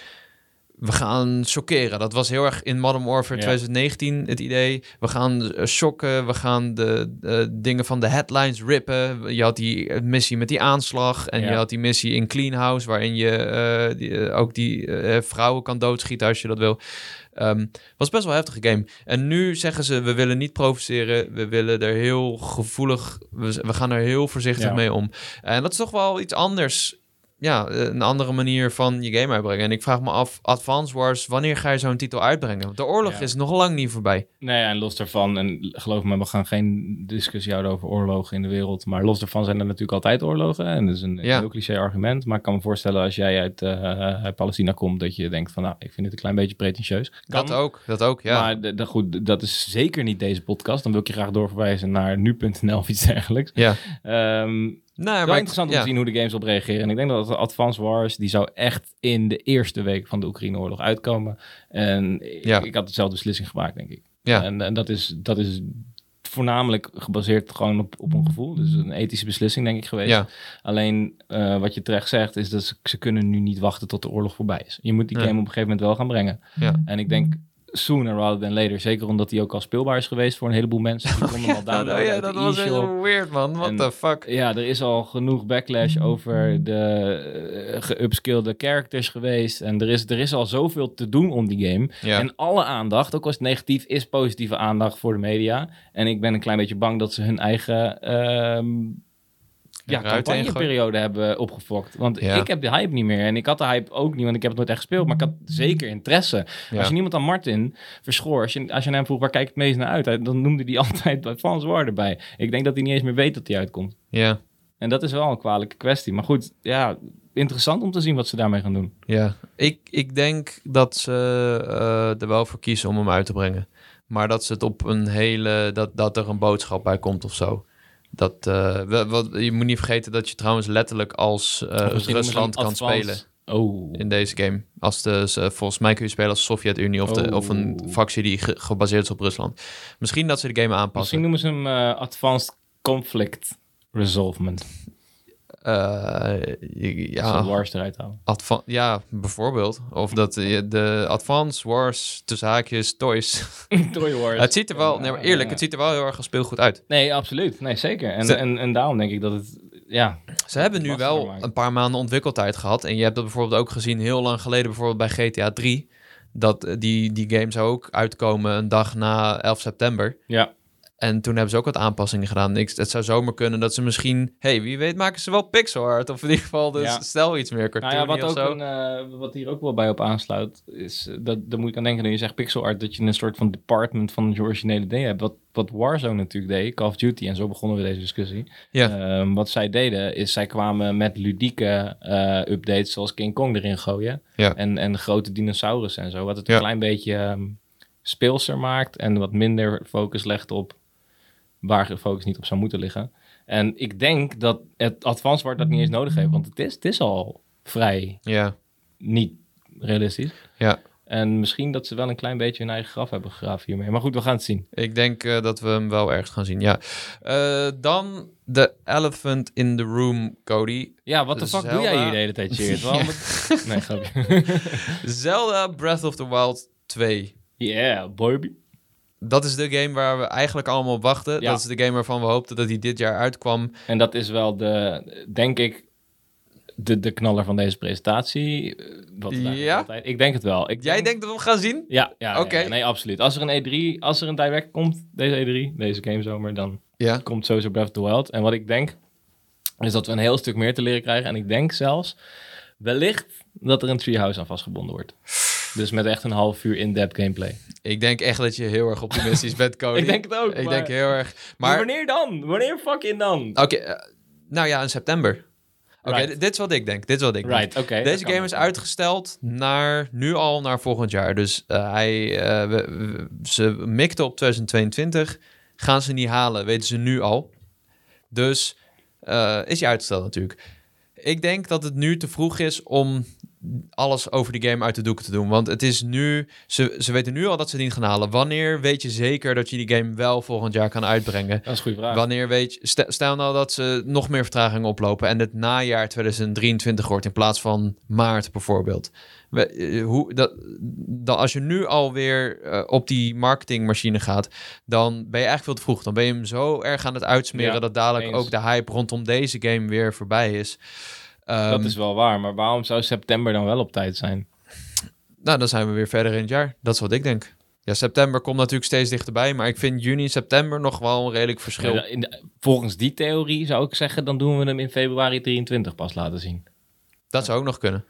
we gaan shockeren. Dat was heel erg in Modern Warfare Ja. 2019 het idee. We gaan eh, shocken, we gaan de eh, dingen van de headlines rippen. Je had die missie met die aanslag en Ja. je had die missie in Clean House, waarin je die, ook die vrouwen kan doodschieten als je dat wil. Ehm, was best wel een heftige game. En nu zeggen ze, we willen niet provoceren. We willen er heel gevoelig... We, we gaan er heel voorzichtig Ja. mee om. En dat is toch wel iets anders. Ja, eh, een andere manier van je game uitbrengen. En ik vraag me af, Advance Wars, wanneer ga je zo'n titel uitbrengen? Want de oorlog Ja. is nog lang niet voorbij. Nee, en los daarvan, en geloof me, we gaan geen discussie houden over oorlogen in de wereld. Maar los daarvan zijn er natuurlijk altijd oorlogen. En dat is een Ja. heel cliché argument. Maar ik kan me voorstellen als jij uit, eh, uit Palestina komt, dat je denkt van, nou, ik vind het een klein beetje pretentieus. Kan, Dat ook, dat ook, ja. Maar de, goed, dat is zeker niet deze podcast. Dan wil ik je graag doorverwijzen naar nu.nl of iets dergelijks. ja. Ehm Nee, wel maar ik- interessant om ja. te zien hoe de games op reageren. En ik denk dat Advance Wars, die zou echt in de eerste week van de Oekraïne-oorlog uitkomen. En Ja. ik, ik had dezelfde beslissing gemaakt, denk ik. Ja. En, en dat, is, dat is voornamelijk gebaseerd gewoon op, op een gevoel. Dus een ethische beslissing, denk ik, geweest. Ja, Alleen, eh, wat je terecht zegt, is dat ze, ze kunnen nu niet wachten tot de oorlog voorbij is. Je moet die game op een gegeven moment wel gaan brengen. ja. En ik denk sooner rather than later. Zeker omdat hij ook al speelbaar is geweest voor een heleboel mensen. Die konden hem al downloaden oh ja, dat was e-shop. weird, man. What En- the fuck? Ja, er is al genoeg backlash over de eh, geupskillede characters geweest. En er is, er is al zoveel te doen om die game. Ja. En alle aandacht, ook als het negatief, is positieve aandacht voor de media. En ik ben een klein beetje bang dat ze hun eigen ehm ja, campagneperiode hebben opgefokt. Want Ja. ik heb de hype niet meer. En ik had de hype ook niet, want ik heb het nooit echt gespeeld. Maar ik had zeker interesse. Ja. Als je niemand aan Martin verschoor, als je, als je hem vroeg waar kijk ik het meest naar uit, dan noemde hij altijd Advance War erbij. Ik denk dat hij niet eens meer weet dat hij uitkomt. Ja, En dat is wel een kwalijke kwestie. Maar goed, ja, interessant om te zien wat ze daarmee gaan doen. ja. Ik, ik denk dat ze eh, er wel voor kiezen om hem uit te brengen. Maar dat ze het op een hele... Dat, dat er een boodschap bij komt of zo. Dat, eh, wat, je moet niet vergeten dat je trouwens letterlijk als eh, Rusland kan spelen Oh. in deze game. Als de, ze- volgens mij kun je spelen als Sovjet-Unie of, de, Oh. of een fractie die ge- gebaseerd is op Rusland. Misschien dat ze de game aanpassen. Misschien noemen ze hem eh, Advanced Conflict Resolvement. Eh, Ja. Wars eruit halen. adva- ja, bijvoorbeeld. Of dat je de Advance Wars tussen haakjes toys. Toy Wars. het ziet er wel, nee, maar eerlijk, het ziet er wel heel erg als speelgoed uit. Nee, absoluut. Nee, zeker. En, Ze- en, en daarom denk ik dat het... Ja, Ze hebben nu wel een paar maanden ontwikkeltijd gehad. En je hebt dat bijvoorbeeld ook gezien heel lang geleden, bijvoorbeeld bij GTA 3. Dat eh, die, die game zou ook uitkomen een dag na 11 september. ja. En toen hebben ze ook wat aanpassingen gedaan. Ik, het zou zomaar kunnen dat ze misschien... hey, wie weet maken ze wel pixel art. Of in ieder geval dus Ja. stel iets meer Nou cartoony ja, wat, of ook zo. een, eh, wat hier ook wel bij op aansluit, is eh, dat daar moet ik aan denken dat je zegt pixel art, dat je een soort van department van je originele idee hebt. Wat, wat Warzone natuurlijk deed, Call of Duty, en zo begonnen we deze discussie. Ja. Ehm, wat zij deden, is zij kwamen met ludieke eh, updates zoals King Kong erin gooien. Ja. En, en grote dinosaurussen en zo. Wat het Ja. een klein beetje ehm, speelser maakt en wat minder focus legt op waar de focus niet op zou moeten liggen. En ik denk dat het Advanced Wars dat niet eens nodig heeft, want het is, het is al vrij Ja, niet realistisch. ja. En misschien dat ze wel een klein beetje hun eigen graf hebben gegraven hiermee. Maar goed, we gaan het zien. Ik denk eh, dat we hem wel ergens gaan zien, ja. Eh, dan de elephant in the room, Cody. Ja, wat de fuck doe jij hier de hele tijd, Nee, grapje. Zelda Breath of the Wild 2. Yeah, baby. Dat is de game waar we eigenlijk allemaal op wachten. Ja. Dat is de game waarvan we hoopten dat hij dit jaar uitkwam. En dat is wel de, denk ik, de, de knaller van deze presentatie. Eh, Wat Ja? altijd- Ik denk het wel. Ik Jij denk- denkt dat we hem gaan zien? Ja, ja, nee, absoluut. Als er een E3, als er een direct komt, deze E3, deze gamezomer, dan Ja. komt sowieso Breath of the Wild. En wat ik denk, is dat we een heel stuk meer te leren krijgen. En ik denk zelfs, wellicht, dat er een treehouse aan vastgebonden wordt. Dus met echt een half uur in-depth gameplay. Ik denk echt dat je heel erg optimistisch bent, Cody. Ik denk het ook, Ik maar- denk heel erg. Maar, Maar, wanneer dan? Wanneer fucking dan? oké, eh, nou ja, in september. Oké, Right. dit is wat ik denk. Dit is wat ik denk. Right, oké. dat Deze game is uitgesteld naar nu al naar volgend jaar. Dus eh, hij, eh, we- we- ze mikten op 2022. Gaan ze niet halen, weten ze nu al. Dus is hij uitgesteld natuurlijk. Ik denk dat het nu te vroeg is om alles over de game uit de doeken te doen. Want het is nu... Ze, ze weten nu al dat ze het niet gaan halen. Wanneer weet je zeker dat je die game wel volgend jaar kan uitbrengen? Dat is een goede vraag. Wanneer weet je, stel, nou dat ze nog meer vertragingen oplopen en het najaar 2023 wordt in plaats van maart bijvoorbeeld. We, eh, hoe, dat, dat, als je nu alweer eh op die marketingmachine gaat, dan ben je eigenlijk veel te vroeg. Dan ben je hem zo erg aan het uitsmeren Ja, dat dadelijk eens. ook de hype rondom deze game weer voorbij is. Ehm, dat is wel waar, maar waarom zou september dan wel op tijd zijn? Nou, dan zijn we weer verder in het jaar. Dat is wat ik denk. Ja, september komt natuurlijk steeds dichterbij, maar ik vind juni en september nog wel een redelijk verschil. Ja, in de- volgens die theorie zou ik zeggen, dan doen we hem in februari 23 pas laten zien. Dat zou ook nog kunnen.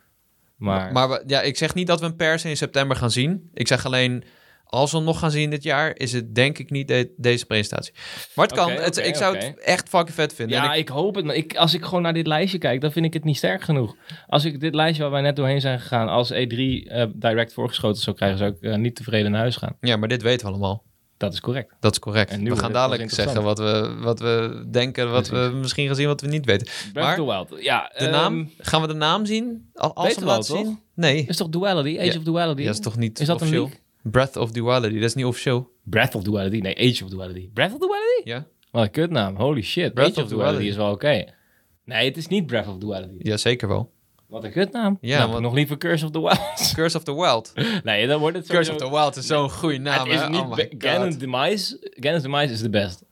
Maar, Maar ja, ik zeg niet dat we hem per se in september gaan zien. Ik zeg alleen, als we hem nog gaan zien dit jaar, is het denk ik niet de- deze presentatie. Maar het kan. Het, ik zou het echt fucking vet vinden. ja, ik- ik, hoop het. Maar ik, als ik gewoon naar dit lijstje kijk, dan vind ik het niet sterk genoeg. Als ik dit lijstje waar wij net doorheen zijn gegaan, als E3 eh, direct voorgeschoten zou krijgen, zou ik eh, niet tevreden naar huis gaan. ja, maar dit weten we allemaal. Dat is correct. Dat is correct. En nu we gaan dadelijk zeggen wat we, wat we denken, wat we misschien gaan zien, wat we niet weten. Breath Maar. Ja, De ehm, naam, gaan we de naam zien? Al- Als we hem laten zien? Nee, is toch Duality? Age Ja. of Duality? dat is toch niet Is dat een leak? Breath of Duality, dat is niet officieel. Breath of Duality? Nee, Age of Duality. Breath of Duality? Ja, Wat een kutnaam. Holy shit. Breath Age of of Duality Duality. is wel oké. Nee, het is niet Breath of Duality. ja zeker wel. Wat een kutnaam. Ja, Nou, want- nog liever Curse of the Wild. Curse of the Wild. nee, dan wordt het Curse of the Wild is zo'n goede naam, het is hè? niet... Oh. Ganon's Demise... Ganon's Demise is de best.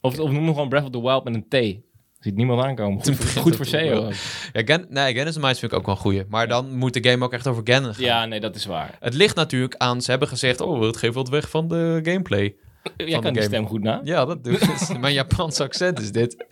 Of, of noem nog gewoon Breath of the Wild met een T. Ziet niemand aankomen. Goed, begint goed voor SEO. Ja, Gan nee, Ganon is Mice vind ik ook wel een goeie. Maar dan moet de game ook echt over Ganon gaan. Ja, nee, dat is waar. Het ligt natuurlijk aan, ze hebben gezegd, oh, het geeft wat weg van de gameplay. Jij de kan die game. stem goed na. Ja, dat doet het. Mijn Japanse accent is dit.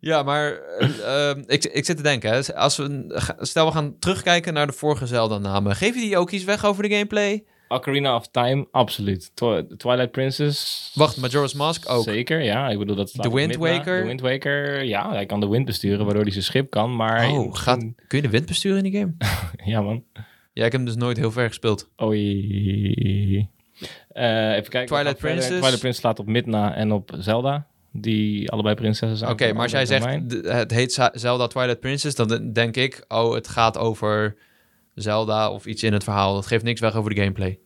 Ja, maar eh, ehm, ik, ik zit te denken, hè, als we, stel we gaan terugkijken naar de vorige Zelda-namen. Geven die ook iets weg over de gameplay? Ocarina of Time, absoluut. Twi- Twilight Princess... Wacht, Majora's Mask ook. Zeker, ja. Ik bedoel, dat op Wind. Waker? The Wind Waker, ja. Hij kan de wind besturen, waardoor hij zijn schip kan. Maar Oh, gaat, kun je de wind besturen in die game? Ja, man. Ja, ik heb hem dus nooit heel ver gespeeld. Oei. Eh, even kijken. Twilight. Princess. Twilight Princess slaat op Midna en op Zelda. Die allebei prinsessen zijn. Oké, maar als jij zegt het heet Zelda Twilight Princess, dan denk ik, oh, het gaat over Zelda of iets in het verhaal. Dat geeft niks weg over de gameplay.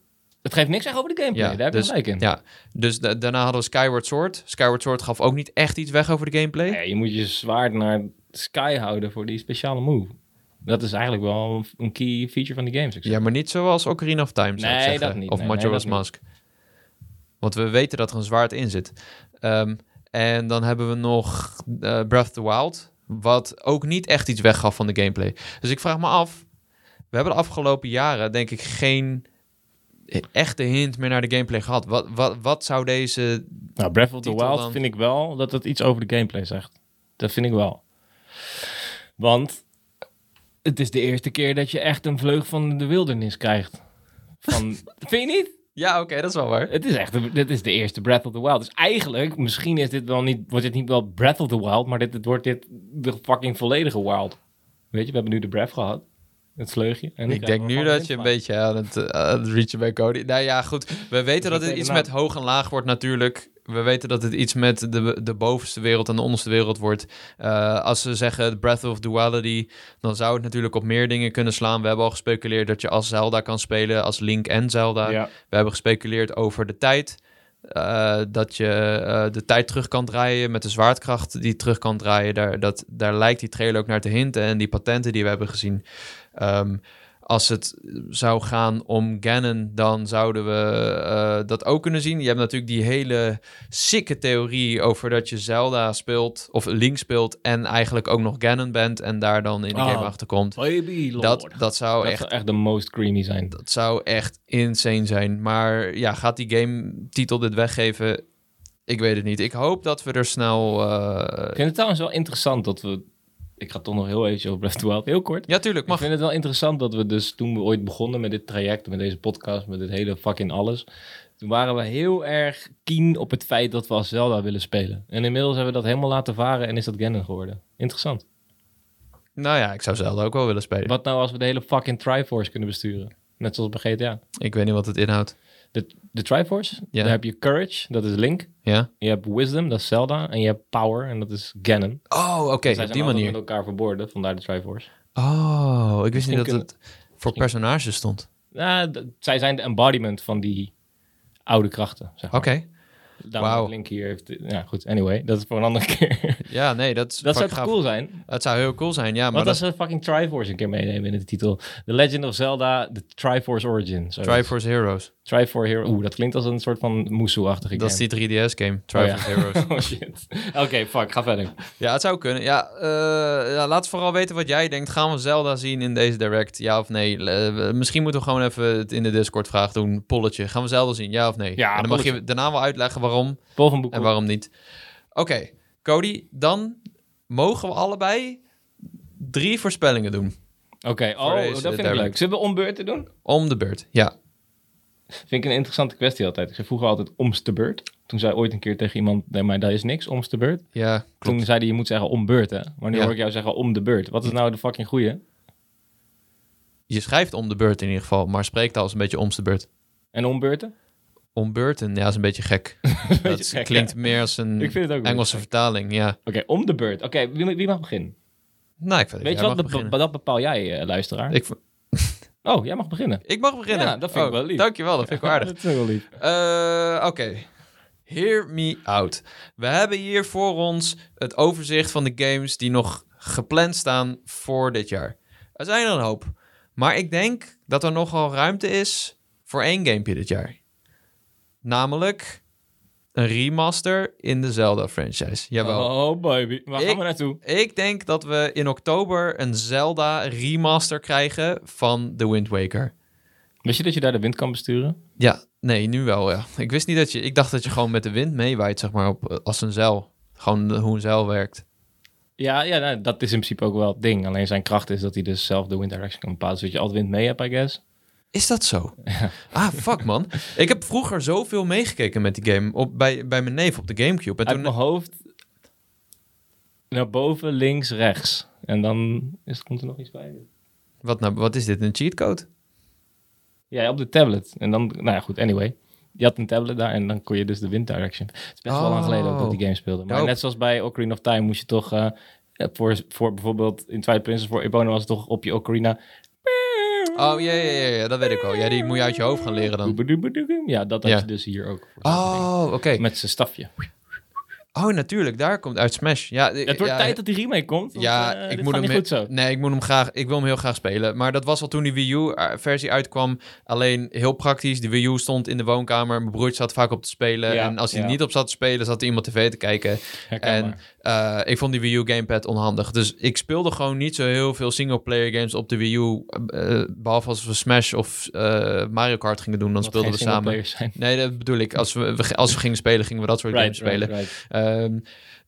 Het geeft niks echt over de gameplay. Ja, Daar heb je dus- gelijk in. Ja, dus da- daarna hadden we Skyward Sword. Skyward Sword gaf ook niet echt iets weg over de gameplay. Nee, je moet je zwaard naar Sky houden voor die speciale move. Dat is eigenlijk wel een- key feature van die games. Ja, maar niet zoals Ocarina of Time, zou Nee, zeggen. dat niet. Of Nee, nee, Majora's niet. Mask. Want we weten dat er een zwaard in zit. Ehm, en dan hebben we nog eh, Breath of the Wild. Wat ook niet echt iets weggaf van de gameplay. Dus ik vraag me af. We hebben de afgelopen jaren, denk ik, geen echte hint meer naar de gameplay gehad. Wat, wat, wat zou deze. Nou, Breath of the Wild dan. vind ik wel dat het iets over de gameplay zegt. Dat vind ik wel. Want het is de eerste keer dat je echt een vleug van de wildernis krijgt. Van, vind je niet? Ja, oké, dat is wel waar. Het is echt, de- dit is de eerste Breath of the Wild. Dus eigenlijk, misschien is dit wel niet, wordt dit niet wel Breath of the Wild, maar dit, dit wordt dit de fucking volledige Wild. Weet je, we hebben nu de Breath gehad. Het vleugje. En Ik denk nu dat je een beetje aan het, eh, aan het reachen bij Cody. Nou ja, goed. We weten dat het iets met hoog en laag wordt natuurlijk. We weten dat het iets met de, de bovenste wereld en de onderste wereld wordt. Eh, als ze zeggen Breath of Duality, dan zou het natuurlijk op meer dingen kunnen slaan. We hebben al gespeculeerd dat je als Zelda kan spelen, als Link en Zelda. ja. We hebben gespeculeerd over de tijd. eh, dat je de tijd terug kan draaien met de zwaardkracht die terug kan draaien. Daar, dat, daar lijkt die trailer ook naar te hinten. En die patenten die we hebben gezien. Ehm, als het zou gaan om Ganon, dan zouden we eh, dat ook kunnen zien. Je hebt natuurlijk die hele sikke theorie over dat je Zelda speelt, of Link speelt, en eigenlijk ook nog Ganon bent en daar dan in de Oh. game achter komt. Baby lord. Dat, dat zou Dat echt zou echt de most creamy zijn. dat zou echt insane zijn. Maar ja, gaat die game titel dit weggeven? Ik weet het niet. Ik hoop dat we er snel... eh, Ik vind het trouwens wel interessant dat we... Ik ga toch nog heel even over Breath of the Wild, heel kort. Ja, tuurlijk. Ik Mag. vind het wel interessant dat we dus toen we ooit begonnen met dit traject, met deze podcast, met dit hele fucking alles. Toen waren we heel erg keen op het feit dat we als Zelda willen spelen. En inmiddels hebben we dat helemaal laten varen en is dat Ganon geworden. Interessant. Nou ja, ik zou Zelda ook wel willen spelen. Wat nou als we de hele fucking Triforce kunnen besturen? Net zoals bij GTA. Ik weet niet wat het inhoudt. De, de Triforce, Ja. daar heb je Courage, dat is Link. Ja? Je hebt Wisdom, dat is Zelda. En je hebt Power, en dat is Ganon. Oh, oké. Zij op zijn die manier. met elkaar verbonden, vandaar de Triforce. Oh, ik wist niet dat het voor personages stond. Nou, d- zij zijn de embodiment van die oude krachten, zeg maar. Oké. Wauw. dat Link hier heeft... Ja, goed. Anyway, dat is voor een andere keer. Ja, nee, dat is dat zou gaaf. cool zijn? Het zou heel cool zijn, ja. Maar Wat dat als we fucking Triforce een keer meenemen in de titel? The Legend of Zelda, The Triforce Origin. Triforce Heroes. Triforce Hero. Oeh, dat klinkt als een soort van Musu-achtige Dat is game. die 3DS-game. Oh, ja. Triforce Heroes. Oh shit. Oké, fuck. Ga verder. Ja, het zou kunnen. Ja, eh, ja, laat vooral weten wat jij denkt. Gaan we Zelda zien in deze direct? Ja of nee? Misschien moeten we gewoon even het in de Discord vraag doen. Polletje. Gaan we Zelda zien? Ja of nee? Ja, en dan mag je daarna wel uitleggen waarom en waarom niet. Oké, Cody, dan mogen we allebei drie voorspellingen doen. Oké, oh, dat vind ik leuk. Zullen we om beurt te doen? Om de beurt. Ja. Vind ik een interessante kwestie altijd. Ik zei vroeger altijd omste beurt. Toen zei ooit een keer tegen iemand, nee, maar dat is niks, omste beurt. Ja, Toen klopt. zei hij, je moet zeggen om beurt, hè. Maar nu Ja. hoor ik jou zeggen om de beurt. Wat is nou de fucking goeie? Je schrijft om de beurt in ieder geval, maar spreekt als een beetje om de beurt. En om beurten? Om beurten, ja, is een beetje gek. dat beetje gek, klinkt ja. meer als een Engelse vertaling, ja. Oké, om de beurt. Oké, wie, wie mag beginnen? Nou, ik vind Weet je wat, beginnen. dat bepaal jij, eh, luisteraar. Ik, Oh, jij mag beginnen. ik mag beginnen. Ja, dat vind ik Oh, wel lief. Dankjewel, dat vind ik wel aardig. dat vind ik wel lief. Eh, Oké. Hear me out. We hebben hier voor ons het overzicht van de games die nog gepland staan voor dit jaar. Er zijn er een hoop. Maar ik denk dat er nogal ruimte is voor één gamepje dit jaar. Namelijk een remaster in de Zelda-franchise. Jawel. Oh baby, waar Ik- gaan we naartoe? Ik denk dat we in oktober een Zelda remaster krijgen van The Wind Waker. Wist je dat je daar de wind kan besturen? Ja, nee, nu wel, ja. Ik wist niet dat je... Ik dacht dat je gewoon met de wind meewaait, zeg maar, op, als een zeil. Gewoon hoe een zeil werkt. Ja, ja nou, dat is in principe ook wel het ding. Alleen zijn kracht is dat hij dus zelf de wind direction kan bepalen. Zodat je altijd wind mee hebt, I guess. Is dat zo? Ah, fuck, man. Ik heb vroeger zoveel meegekeken met die game op, bij, bij mijn neef op de Gamecube. En Uit toen, mijn hoofd naar boven, links, rechts. En dan is, komt er nog iets bij. wat, nou, wat is dit, een cheatcode? Ja, op de tablet. En dan, nou ja, goed, anyway. Je had een tablet daar en dan kon je dus de wind direction. Het is best wel lang geleden ook dat die game speelde. Maar net zoals bij Ocarina of Time moest je toch... eh, voor, voor bijvoorbeeld in Twilight Princess voor Ebono was het toch op je Ocarina... Oh, ja, ja, ja, ja, dat weet ik wel. Ja, die moet je uit je hoofd gaan leren dan. Ja, dat had je dus hier ook. voor. Oh, oké. Met zijn stafje. Oh, natuurlijk. Daar komt uit Smash. Ja, Het wordt ja, tijd dat die remake komt. want, Ja, eh, ik moet hem niet goed zo. Nee, ik moet hem graag. Ik wil hem heel graag spelen. Maar dat was al toen die Wii U-versie uitkwam. Alleen heel praktisch. De Wii U stond in de woonkamer. Mijn broertje zat vaak op te spelen. Ja, en als hij ja. niet op zat te spelen, zat er iemand tv te kijken. Herkenbaar. En eh, ik vond die Wii U gamepad onhandig. Dus ik speelde gewoon niet zo heel veel single-player games op de Wii U. eh, behalve als we Smash of eh, Mario Kart gingen doen, dan Wat speelden we samen. Zijn. Nee, dat bedoel ik. Als we, als we gingen spelen, gingen we dat soort games spelen. right. Ehm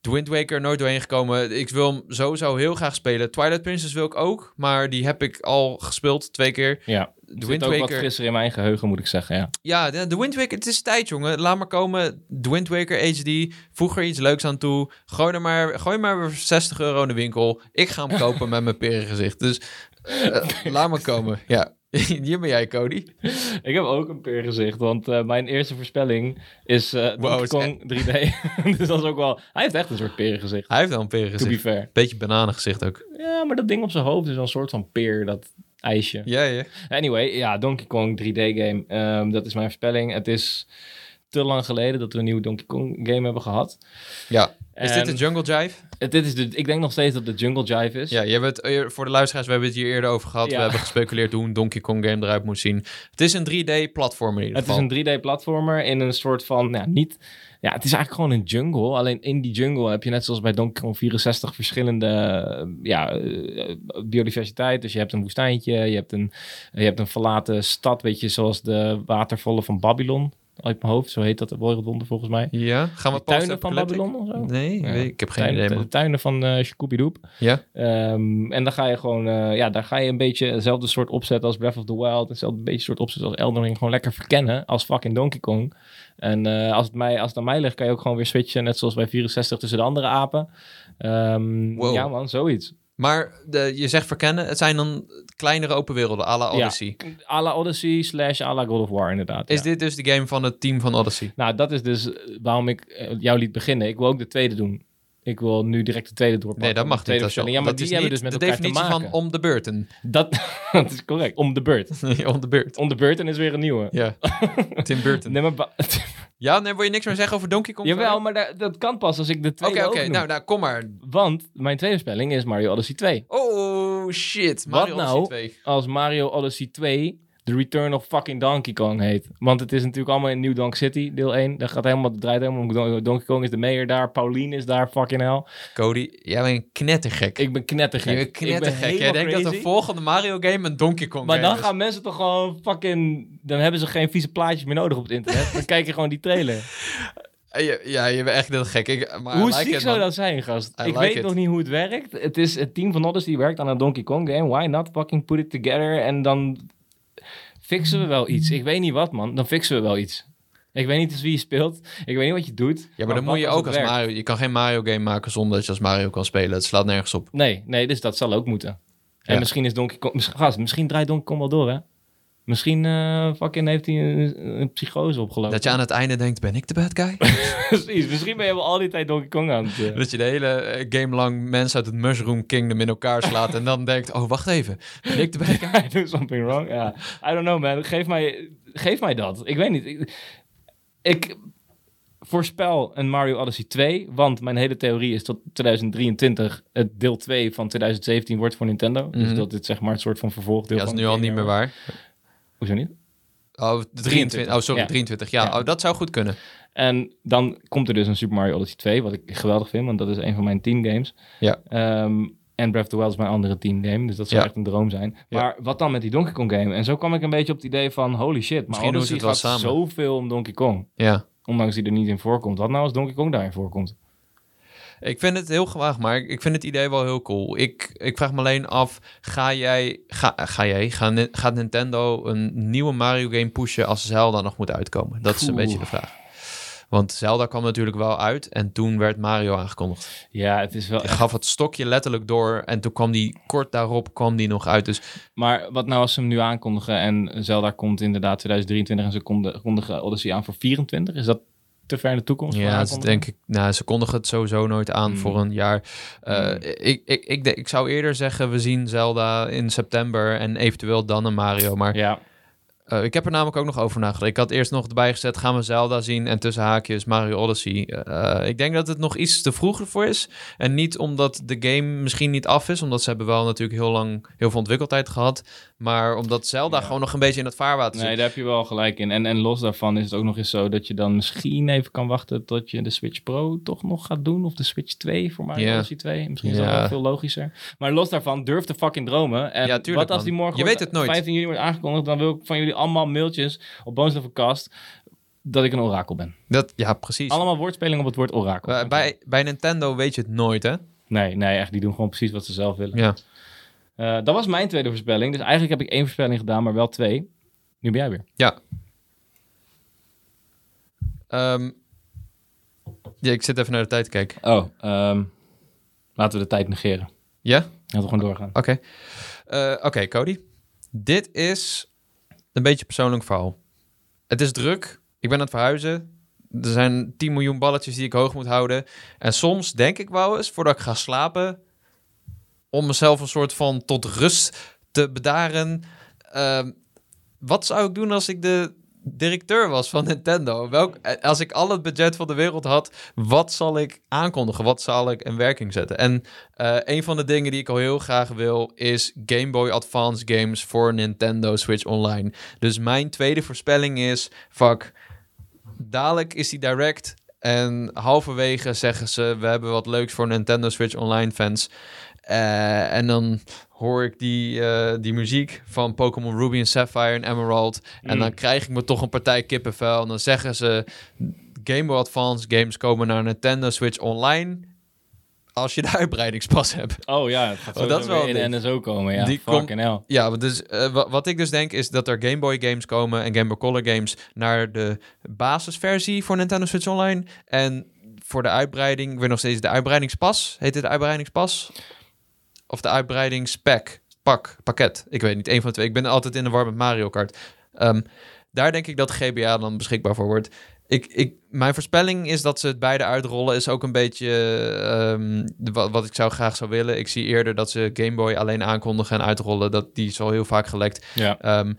The Wind Waker nooit doorheen gekomen. Ik wil hem sowieso heel graag spelen. Twilight Princess wil ik ook, maar die heb ik al gespeeld twee keer. Ja, The Wind ook wat Waker. frisser in mijn geheugen, moet ik zeggen. Ja. Ja, de, The Wind Waker. Het is tijd, jongen. Laat maar komen. The Wind Waker HD. Voeg er iets leuks aan toe. Gooi er maar, gooi maar weer 60 euro in de winkel. Ik ga hem kopen met mijn perengezicht. Dus eh, laat maar komen. Ja. Hier ben jij, Cody. Ik heb ook een peer gezicht, want eh, mijn eerste voorspelling is Donkey is Kong 3D. dus dat is ook wel... Hij heeft echt een soort perengezicht, Hij heeft wel een to be perengezicht. fair. Beetje bananengezicht ook. Ja, maar dat ding op zijn hoofd is wel een soort van peer, dat ijsje. Ja, ja. Anyway, ja, Donkey Kong 3D-game. Ehm, dat is mijn voorspelling. Het is te lang geleden dat we een nieuwe Donkey Kong game hebben gehad. Ja. Is dit En- de Jungle Jive? Het, dit is de, ik denk nog steeds dat de Jungle Jive is. Ja, je hebt het, eer- voor de luisteraars, we hebben het hier eerder over gehad. Ja. We hebben gespeculeerd hoe een Donkey Kong game eruit moet zien. Het is een 3D-platform in ieder Het is een 3D-platformer in een soort van, nou, niet... Ja, het is eigenlijk gewoon een jungle. Alleen in die jungle heb je net zoals bij Donkey Kong 64 verschillende eh, ja, eh, biodiversiteit. Dus je hebt een woestijntje, je hebt een, je hebt een verlaten stad, weet je, zoals de watervallen van Babylon. Uit mijn hoofd, zo heet dat de wereldwonder volgens mij. Ja, gaan we De tuinen van? Babylon of zo? Nee, Ja. ik heb geen Tuinen- idee, de tuinen van eh Shkubidoop. Ja? Ehm, en dan ga je gewoon, eh, ja, daar ga je een beetje hetzelfde soort opzet als Breath of the Wild. Hetzelfde beetje soort opzet als Elden Ring. Gewoon lekker verkennen als fucking Donkey Kong. En eh, als, het mij, als het aan mij ligt, kan je ook gewoon weer switchen. Net zoals bij 64 tussen de andere apen. Ehm, Wow. Ja man, zoiets. Maar de, je zegt verkennen, het zijn dan kleinere open werelden, à la Ja. Odyssey. A la Odyssey slash a la God of War inderdaad. Is ja. dit dus de game van het team van Odyssey? Nou, dat is dus waarom ik eh, jou liet beginnen. Ik wil ook de tweede doen. Ik wil nu direct de tweede doorpakken. Nee, dat mag niet. Dat is. Ja, maar dat die is hebben dus met de elkaar te definitie maken. van om de beurten. Dat, dat is correct. Om de beurt. om de beurt. Om de beurt en is weer een nieuwe. Ja, Tim Burton. Nee, maar Ja, nee, wil je niks meer zeggen over Donkey Kong? Jawel, maar da- dat kan pas als ik de Oké, tweede oké, noem. nou, nou, kom maar. Want mijn tweede spelling is Mario Odyssey 2. Oh, shit. Mario Wat Odyssey nou? 2. Als Mario Odyssey 2 The Return of fucking Donkey Kong heet. Want het is natuurlijk allemaal in New Donk City, deel 1. Dat gaat helemaal, het draait helemaal om Don- Donkey Kong is de mayor daar. Pauline is daar, fucking hell. Cody, jij bent knettergek. Ik ben knettergek. je bent knettergek. Jij denkt dat de volgende Mario game een Donkey Kong Maar game dan is. gaan mensen toch gewoon fucking... Dan hebben ze geen vieze plaatjes meer nodig op het internet. dan kijk je gewoon die trailer. Ja, ja, je bent echt net gek. Ik, maar hoe like ziek zou dat zijn, gast? I ik like weet it. nog niet hoe het werkt. Het is het team van Odyssey werkt aan een Donkey Kong game. Why not fucking put it together en dan fixen we wel iets. Ik weet niet wat, man. Dan fixen we wel iets. Ik weet niet eens wie je speelt. Ik weet niet wat je doet. Ja, maar dan moet je ook als werkt? Mario... Je kan geen Mario game maken zonder dat je als Mario kan spelen. Het slaat nergens op. Nee, nee, dus dat zal ook moeten. En Ja. misschien is Donkey Kong... Misschien, gast, misschien draait Donkey Kong wel door, hè? Misschien eh, fucking heeft hij een, een psychose opgelopen. Dat je aan het einde denkt, ben ik de bad guy? Precies. Misschien ben je wel al die tijd Donkey Kong aan het... eh, dat je de hele eh, game lang mensen uit het Mushroom Kingdom in elkaar slaat en dan denkt, oh, wacht even. Ben ik de bad guy? I do something wrong. Ja. I don't know, man. Geef mij, geef mij dat. Ik weet niet. Ik, ik voorspel een Mario Odyssey 2, want mijn hele theorie is tot 2023 het deel 2 van 2017 wordt voor Nintendo. Dus Mhm. dat dit zeg maar een soort van vervolgdeel Ja, dat is nu al niet meer waar. Hoezo niet? Oh, 23. Oh, sorry, Ja. 23. Ja, Ja. Oh, dat zou goed kunnen. En dan komt er dus een Super Mario Odyssey 2, wat ik geweldig vind, want dat is een van mijn teamgames. Ja. Ehm, en Breath of the Wild is mijn andere teamgame, dus dat zou Ja. echt een droom zijn. Ja. Maar wat dan met die Donkey Kong game? En zo kwam ik een beetje op het idee van, holy shit, maar Misschien Odyssey het wel gaat samen. zoveel om Donkey Kong. Ja. Ondanks die er niet in voorkomt. Wat nou als Donkey Kong daarin voorkomt? Ik vind het heel gewaagd, maar ik vind het idee wel heel cool. Ik, ik vraag me alleen af, ga jij, ga, ga jij, gaat Nintendo een nieuwe Mario game pushen als Zelda nog moet uitkomen? Dat is een Oeh. beetje de vraag. Want Zelda kwam natuurlijk wel uit en toen werd Mario aangekondigd. Ja, het is wel echt... gaf het stokje letterlijk door en toen kwam die kort daarop kwam die nog uit. Dus Maar wat nou als ze hem nu aankondigen en Zelda komt inderdaad 2023 en ze konden- kondigen Odyssey aan voor 24? Is dat te ver in de toekomst? ja, denk ik, nou, ze kondigen het sowieso nooit aan Hmm. voor een jaar. Uh, Hmm. ik, ik, ik, ik zou eerder zeggen, we zien Zelda in september en eventueel dan een Mario. Maar Ja, Uh, ik heb er namelijk ook nog over nagedacht. Ik had eerst nog erbij gezet, gaan we Zelda zien en tussen haakjes Mario Odyssey. Uh, ik denk dat het nog iets te vroeg voor is. En niet omdat de game misschien niet af is, omdat ze hebben wel natuurlijk heel lang heel veel ontwikkeltijd gehad. Maar omdat Zelda Ja. gewoon nog een beetje in het vaarwater nee, zit. daar heb je wel gelijk in. En, en los daarvan is het ook nog eens zo dat je dan misschien even kan wachten tot je de Switch Pro toch nog gaat doen. Of de Switch 2 voor Mario Ja. Odyssey 2. Misschien is dat wel veel logischer. Maar los daarvan, durf te fucking dromen. En Ja, tuurlijk, wat als die morgen Je wordt- weet het nooit. 15 juni wordt aangekondigd, dan wil ik van jullie allemaal mailtjes op Bones Cast dat ik een orakel ben. Dat, ja, precies. Allemaal woordspelingen op het woord orakel. Uh, bij, bij Nintendo weet je het nooit, hè? Nee, nee, echt. Die doen gewoon precies wat ze zelf willen. Ja. Eh, dat was mijn tweede voorspelling. Dus eigenlijk heb ik één voorspelling gedaan, maar wel twee. Nu ben jij weer. Ja. Ehm, ja, ik zit even naar de tijd te kijken. Oh, ehm, laten we de tijd negeren. Ja? Laten we gewoon doorgaan. Oké. Eh, Oké, Cody. Dit is een beetje een persoonlijk verhaal. Het is druk. Ik ben aan het verhuizen. Er zijn 10 miljoen balletjes die ik hoog moet houden. En soms denk ik wel eens, voordat ik ga slapen, om mezelf een soort van tot rust te bedaren. Ehm, wat zou ik doen als ik de directeur was van Nintendo? Welk, eh, als ik al het budget van de wereld had, wat zal ik aankondigen? Wat zal ik in werking zetten? En eh, een van de dingen die ik al heel graag wil, is Game Boy Advance games voor Nintendo Switch Online. Dus mijn tweede voorspelling is, fuck, dadelijk is die direct. En halverwege zeggen ze, we hebben wat leuks voor Nintendo Switch Online fans. Eh, en dan hoor ik die, eh, die muziek van Pokémon Ruby en Sapphire en Emerald. En Mm. dan krijg ik me toch een partij kippenvel. En dan zeggen ze, Game Boy Advance games komen naar Nintendo Switch Online. Als je de uitbreidingspas hebt. Oh ja, het gaat Oh, dat is wel in de NSO komen. Ja, Die fucking hell. Ja, dus, eh, wa- wat ik dus denk is dat er Game Boy games komen en Game Boy Color games naar de basisversie voor Nintendo Switch Online. En voor de uitbreiding, ik weet nog steeds de uitbreidingspas. Heet het de uitbreidingspas? Of de uitbreidingspack? Pak, pakket. Ik weet niet, één van de twee. Ik ben altijd in de war met Mario Kart. Ehm, daar denk ik dat GBA dan beschikbaar voor wordt. Ik, ik, mijn voorspelling is dat ze het beide uitrollen. Is ook een beetje ehm, wat, wat ik zou graag zou willen. Ik zie eerder dat ze Game Boy alleen aankondigen en uitrollen. Dat die is al heel vaak gelekt. Ja. Ehm,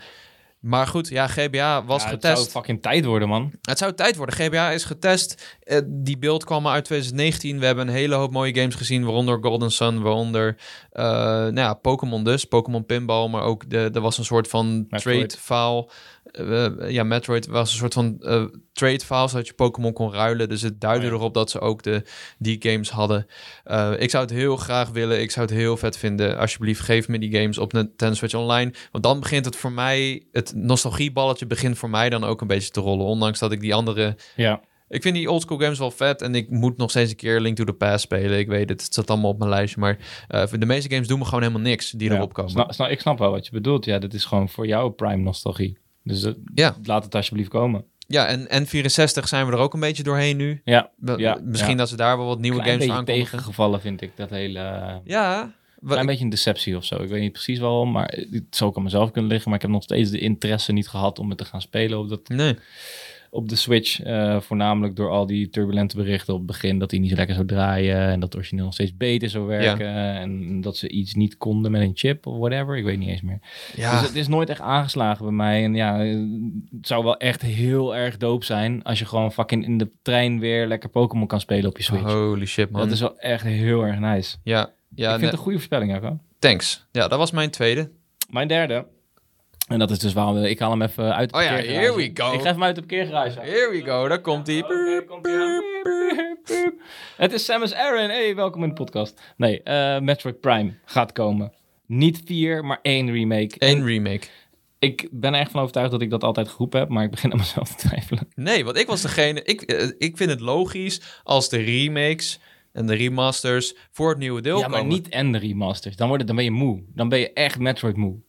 maar goed, ja, GBA was Ja, Het getest. zou fucking tijd worden, man. Het zou tijd worden. GBA is getest. Eh, die beeld kwam uit 2019. We hebben een hele hoop mooie games gezien, waaronder Golden Sun, waaronder eh, nou ja, Pokémon dus, Pokémon Pinball, maar ook de, er was een soort van Metroid. trade file. Eh, ja, Metroid was een soort van eh, trade file, zodat je Pokémon kon ruilen. Dus het duidde Oh ja. erop dat ze ook de, die games hadden. Eh, ik zou het heel graag willen. Ik zou het heel vet vinden. Alsjeblieft, geef me die games op Nintendo Switch Online. Want dan begint het voor mij, het nostalgieballetje begint voor mij dan ook een beetje te rollen. Ondanks dat ik die andere Ja. ik vind die oldschool games wel vet en ik moet nog steeds een keer Link to the Past spelen. Ik weet het, het staat allemaal op mijn lijstje, maar de meeste games doen me gewoon helemaal niks die Ja. erop komen. Snap, snap- ik snap wel wat je bedoelt. Ja, dit is gewoon voor jou prime nostalgie. Dus eh, Ja. laat het alsjeblieft komen. Ja, en N64 zijn we er ook een beetje doorheen nu. Ja, Misschien ja. dat ze daar wel wat nieuwe Klein games aankondigen. tegengevallen vind ik dat hele... eh, Ja, Klein beetje een deceptie of zo. Ik weet niet precies waarom, maar het zou ook aan mezelf kunnen liggen. Maar ik heb nog steeds de interesse niet gehad om het te gaan spelen op, dat, nee. Op de Switch. eh, voornamelijk door al die turbulente berichten op het begin. Dat hij niet zo lekker zou draaien. En dat het origineel nog steeds beter zou werken. En dat ze iets niet konden met een chip of whatever. Ik weet niet eens meer. Ja, Dus het is nooit echt aangeslagen bij mij. En ja, het zou wel echt heel erg dope zijn als je gewoon fucking in de trein weer lekker Pokémon kan spelen op je Switch. holy shit man. dat is wel echt heel erg nice. Ja, ja ik vind het een goede voorspelling ook, hoor. thanks. Ja, dat was mijn tweede. Mijn derde. En dat is dus waarom ik haal hem even uit de Oh ja, here we go. Ik geef hem uit de parkeergarage. Here we go, daar komt hij. Het is Samus Aran. Hey, welkom in de podcast. Nee, eh, Metroid Prime gaat komen. Niet vier, maar één remake. Eén remake. ik ben er echt van overtuigd dat ik dat altijd geroepen heb, maar ik begin aan mezelf te twijfelen. Nee, want ik was degene. Ik, eh, ik vind het logisch als de remakes en de remasters voor het nieuwe deel ja, maar komen. niet en de remasters. Dan, wordt het, dan ben je moe. Dan ben je echt Metroid moe.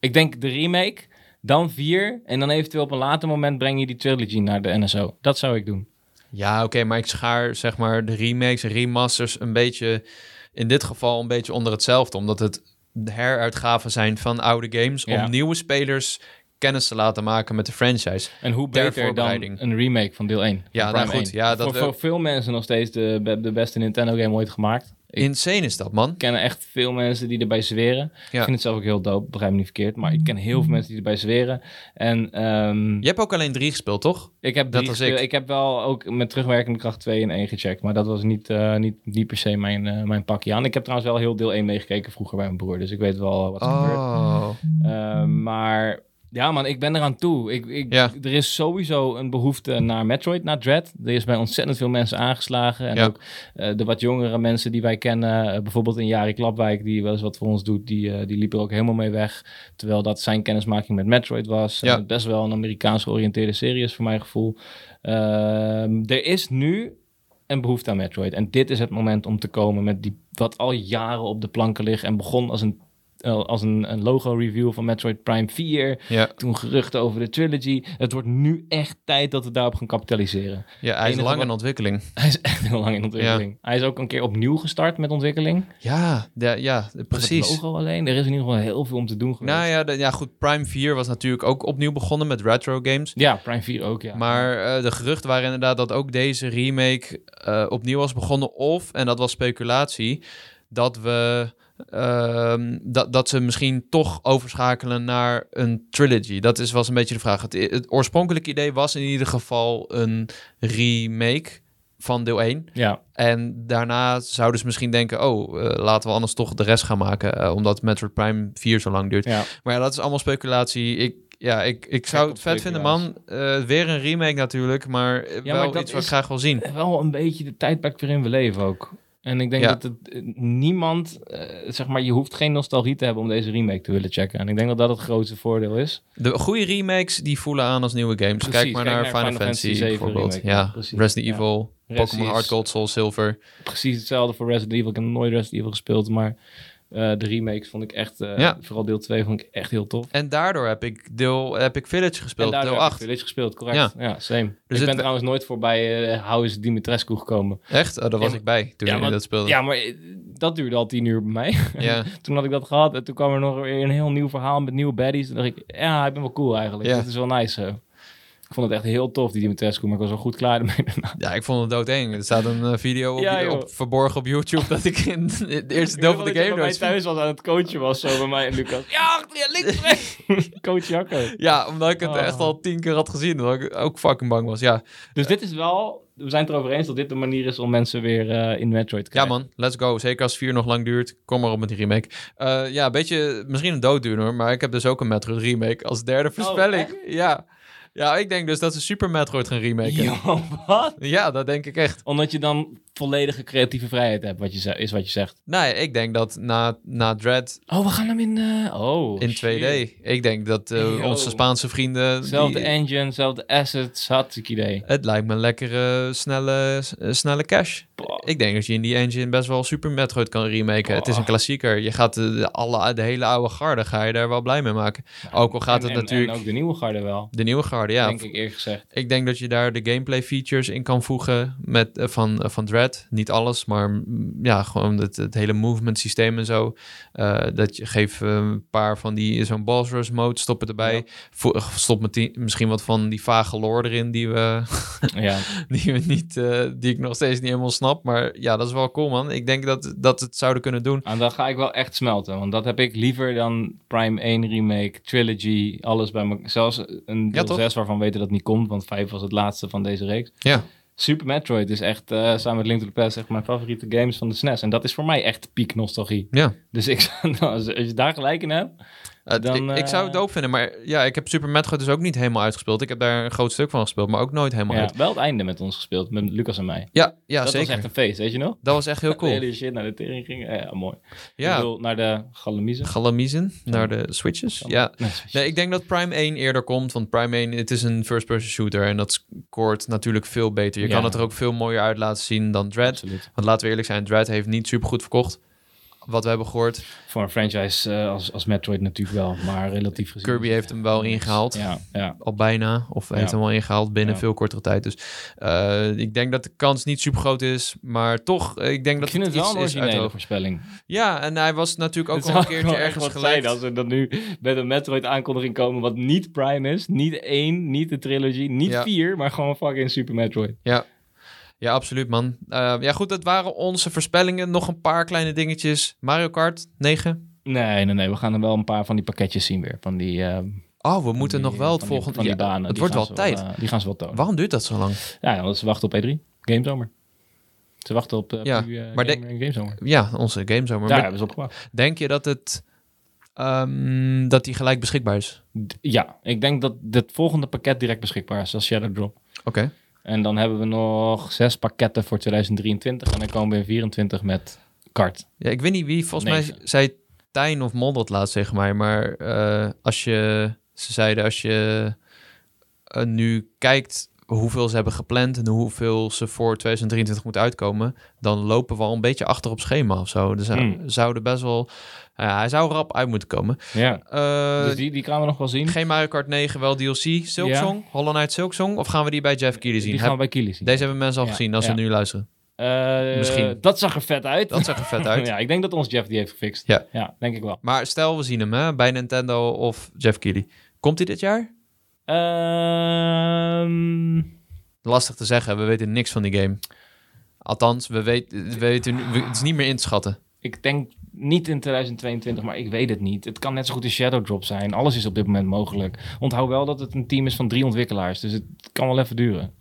Ik denk de remake, dan vier, en dan eventueel op een later moment breng je die trilogy naar de NSO. Dat zou ik doen. Ja, oké, maar ik schaar zeg maar de remakes en remasters een beetje, in dit geval een beetje onder hetzelfde, omdat het de heruitgaven zijn van oude games Ja. om nieuwe spelers kennis te laten maken met de franchise. En hoe Ter beter dan een remake van deel 1. Ja, nou goed, 1. ja, dat voor, we- voor veel mensen nog steeds de, de beste Nintendo game ooit gemaakt. Ik Insane is dat, man. ken echt veel mensen die erbij zweren. Ik vind het zelf ook heel dope, begrijp me niet verkeerd. Maar ik ken heel veel mensen die erbij zweren. En ehm, Je hebt ook alleen drie gespeeld, toch? ik, heb dat was ik. ik. heb wel ook met terugwerkende kracht 2 en 1 gecheckt. Maar dat was niet, eh, niet, niet per se mijn, eh, mijn pakje aan. Ik heb trouwens wel heel deel 1 meegekeken vroeger bij mijn broer. Dus ik weet wel wat er gebeurt. Oh. Uh, maar ja, man, ik ben eraan toe. Ik, ik, Ja. Er is sowieso een behoefte naar Metroid, naar Dread. Er is bij ontzettend veel mensen aangeslagen. En Ja. ook eh, de wat jongere mensen die wij kennen, eh, bijvoorbeeld in Jari Klapwijk, die wel eens wat voor ons doet, die, eh, die liep er ook helemaal mee weg. Terwijl dat zijn kennismaking met Metroid was. Ja. best wel een Amerikaans georiënteerde serie is voor mijn gevoel. Ehm, er is nu een behoefte aan Metroid. En dit is het moment om te komen met die wat al jaren op de planken ligt en begon als een als een, een logo-review van Metroid Prime 4. Ja, Toen geruchten over de trilogy. Het wordt nu echt tijd dat we daarop gaan kapitaliseren. ja hij is Enige lang wat- in ontwikkeling. Hij is echt heel lang in ontwikkeling. Hij is ook een keer opnieuw gestart met ontwikkeling. Ja, ja, precies. Het logo alleen. Er is in ieder geval heel veel om te doen geweest. Nou ja, de- ja, goed. Prime 4 was natuurlijk ook opnieuw begonnen met retro games. Ja, Prime 4 ook, ja. Maar eh, de geruchten waren inderdaad dat ook deze remake eh, opnieuw was begonnen. Of, en dat was speculatie, dat we. Ehm, dat, dat ze misschien toch overschakelen naar een trilogy. Dat is, was een beetje de vraag. Het, het oorspronkelijke idee was in ieder geval een remake van deel 1. Ja, En daarna zouden ze misschien denken... oh, eh, laten we anders toch de rest gaan maken... eh, omdat Metroid Prime 4 zo lang duurt. ja. Maar ja, dat is allemaal speculatie. Ik, ja, ik, ik zou het vet vinden, man. Eh, weer een remake natuurlijk, maar Ja, wel maar iets wat ik graag wil zien. wel een beetje de tijdperk waarin we leven ook. En ik denk Ja. dat het eh, niemand, eh, zeg maar, je hoeft geen nostalgie te hebben om deze remake te willen checken. En ik denk dat dat het grootste voordeel is. De goede remakes, die voelen aan als nieuwe games. Precies, kijk maar kijk naar, naar Final, Final Fantasy, Fantasy 7 bijvoorbeeld. remake, Ja, precies. Resident Ja. Evil, Pokémon Hard Gold, Soul Silver. Precies hetzelfde voor Resident Evil. Ik heb nooit Resident Evil gespeeld, maar eh, de remakes vond ik echt, eh, Ja. vooral deel 2 vond ik echt heel tof. En daardoor heb ik, deel, heb ik Village gespeeld, deel heb ik 8. Village gespeeld, correct. Ja. Ja, same. ik het- ben trouwens nooit voorbij uh, How is Dimitrescu gekomen. Echt? Oh, daar was Ja, ik bij toen jullie dat speelden. Ja, maar dat duurde al tien uur bij mij. Ja. toen had ik dat gehad en toen kwam er nog weer een heel nieuw verhaal met nieuwe baddies. Toen dacht ik, ja, ik ben wel cool eigenlijk. Ja. Dit is wel nice. zo. Ik vond het echt heel tof, die Dimitrescu, maar ik was wel goed klaar ermee daarna. Ja, ik vond het doodeng. Er staat een eh, video op, Ja, verborgen op YouTube dat ik in het eerste deel van de game dood thuis was aan het coachen was, zo bij mij en Lucas. Ja, links weg! Coach Jacco. Ja, omdat ik het Oh. echt al tien keer had gezien. Dat ik ook fucking bang was. Ja, Dus dit is wel, we zijn het erover eens dat dit de manier is om mensen weer eh, in Metroid te ja krijgen. man, let's go. Zeker als 4 nog lang duurt. Kom maar op met die remake. Eh, ja, een beetje, misschien een dooddoener, maar ik heb dus ook een Metroid remake als derde voorspelling. echt? ja. Ja, ik denk dus dat ze Super Metroid gaan remaken. Ja, Yo, wat? dat denk ik echt. Omdat je dan volledige creatieve vrijheid hebt, wat je, ze- is wat je zegt. Nee, ik denk dat na, na Dread Oh, we gaan hem in, eh, oh, in shit. 2D, ik denk dat eh, Yo. onze Spaanse vrienden... Zelfde die- engine, zelfde assets, hartstikke idee. het lijkt me een lekkere, snelle, eh, snelle cash. Ik denk dat je in die engine best wel Super Metroid kan remaken. Het is een klassieker. Je gaat de, de, alle, de hele oude garde ga je daar wel blij mee maken. Ook al gaat En- het en- natuurlijk... En ook de nieuwe garde wel, de nieuwe garde, ja. denk ik eerlijk gezegd. Ik denk dat je daar de gameplay features in kan voegen met, eh, van, eh, van Dread. Niet alles, maar mm, ja, gewoon het, het hele movement systeem en zo. Eh, dat je geeft een paar van die, zo'n boss rush mode, stop het erbij. Ja. Vo- stop met die, misschien wat van die vage lore erin die we, Ja, die we niet, die ik nog steeds niet helemaal snap. Maar ja, dat is wel cool man. Ik denk dat, dat het zouden kunnen doen. en dan ga ik wel echt smelten. Want dat heb ik liever dan Prime 1 remake, trilogy, alles bij me. Zelfs een deel toch? 6 waarvan we weten dat niet komt, want 5 was het laatste van deze reeks. Ja, Super Metroid is echt, eh, samen met Link to the Past, echt mijn favoriete games van de SNES. En dat is voor mij echt piek nostalgie. ja. Dus ik, nou, als je daar gelijk in hebt, Het- Dan, ik, ik zou het eh, dope vinden, maar ja, ik heb Super Metroid dus ook niet helemaal uitgespeeld. Ik heb daar een groot stuk van gespeeld, maar ook nooit helemaal ja, uit. wel het einde met ons gespeeld, met Lucas en mij. Ja, ja dat zeker. was echt een feest, weet je nog? Dat was echt heel cool. hele shit naar de tering ging. Ja, ja, mooi. Ik Ja, bedoel, naar de Galamiezen. Galamiezen naar de Switches. Ja, Nee, nee, ik denk dat Prime 1 eerder komt, want Prime 1, het is een first-person shooter en dat scoort natuurlijk veel beter. Je Ja. kan het er ook veel mooier uit laten zien dan Dread. Absoluut. Want laten we eerlijk zijn, Dread heeft niet super goed verkocht. Wat we hebben gehoord. Voor een franchise eh, als, als Metroid natuurlijk wel, maar relatief gezien. Kirby het heeft hem wel niks. ingehaald. Ja, ja. Al bijna. Of heeft hem al ingehaald binnen veel kortere tijd. Dus eh, ik denk dat de kans niet super groot is. Maar toch, eh, ik denk Ik dat vind het wel een originele voorspelling. Ja, en hij was natuurlijk ook Het al een keertje wel ergens gelekt. als we dat nu met een Metroid aankondiging komen wat niet Prime is. Niet één, niet de trilogy, niet vier, maar gewoon fucking Super Metroid. Ja. Ja, absoluut man. Eh, ja goed, dat waren onze voorspellingen. Nog een paar kleine dingetjes. Mario Kart 9. Nee, nee, nee. We gaan er wel een paar van die pakketjes zien weer. Van die... eh, Oh, we moeten nog wel het van die- volgende... Van die ja, banen. het wordt wel tijd. eh, die gaan ze wel tonen. Waarom duurt dat zo lang? Ja, want ze wachten op E3. Gamezomer. Ze wachten op uh, Ja, maar Gamer- Gamezomer. Ja, onze gamezomer. Daar hebben ze op gewacht. denk je dat het... ehm, dat die gelijk beschikbaar is? D- Ja, ik denk dat het volgende pakket direct beschikbaar is als Shadow Drop. Oké. En dan hebben we nog zes pakketten voor 2023. En dan komen we in 24 met kart. Ja, ik weet niet wie. Volgens mij zei Tijn of Mon dat laatst tegen mij. Maar eh, als je... Ze zeiden als je eh, nu kijkt hoeveel ze hebben gepland en hoeveel ze voor 2023 moeten uitkomen, dan lopen we al een beetje achter op schema of zo. Dus hij Hmm. zouden best wel, ja, hij zou rap uit moeten komen. Ja. Eh, dus die, die gaan we nog wel zien. Geen Mario Kart 9, wel DLC, Silksong, Hollow Knight Silksong, of gaan we die bij Jeff Keighley zien? Die gaan we bij Kili zien. Deze hebben mensen al Ja, gezien als ja. ze nu luisteren. Eh, Misschien. Dat zag er vet uit. Dat zag er vet uit. ja, ik denk dat ons Jeff die heeft gefixt. Ja. ja denk ik wel. Maar stel we zien hem hè, bij Nintendo of Jeff Keighley. Komt hij dit jaar? Ehm, Lastig te zeggen, we weten niks van die game. Althans, we weten, we weten we- het is niet meer in te schatten. ik denk niet in 2022, maar ik weet het niet. Het kan net zo goed een Shadow Drop zijn. Alles is op dit moment mogelijk. Onthoud wel dat het een team is van drie ontwikkelaars. Dus het kan wel even duren.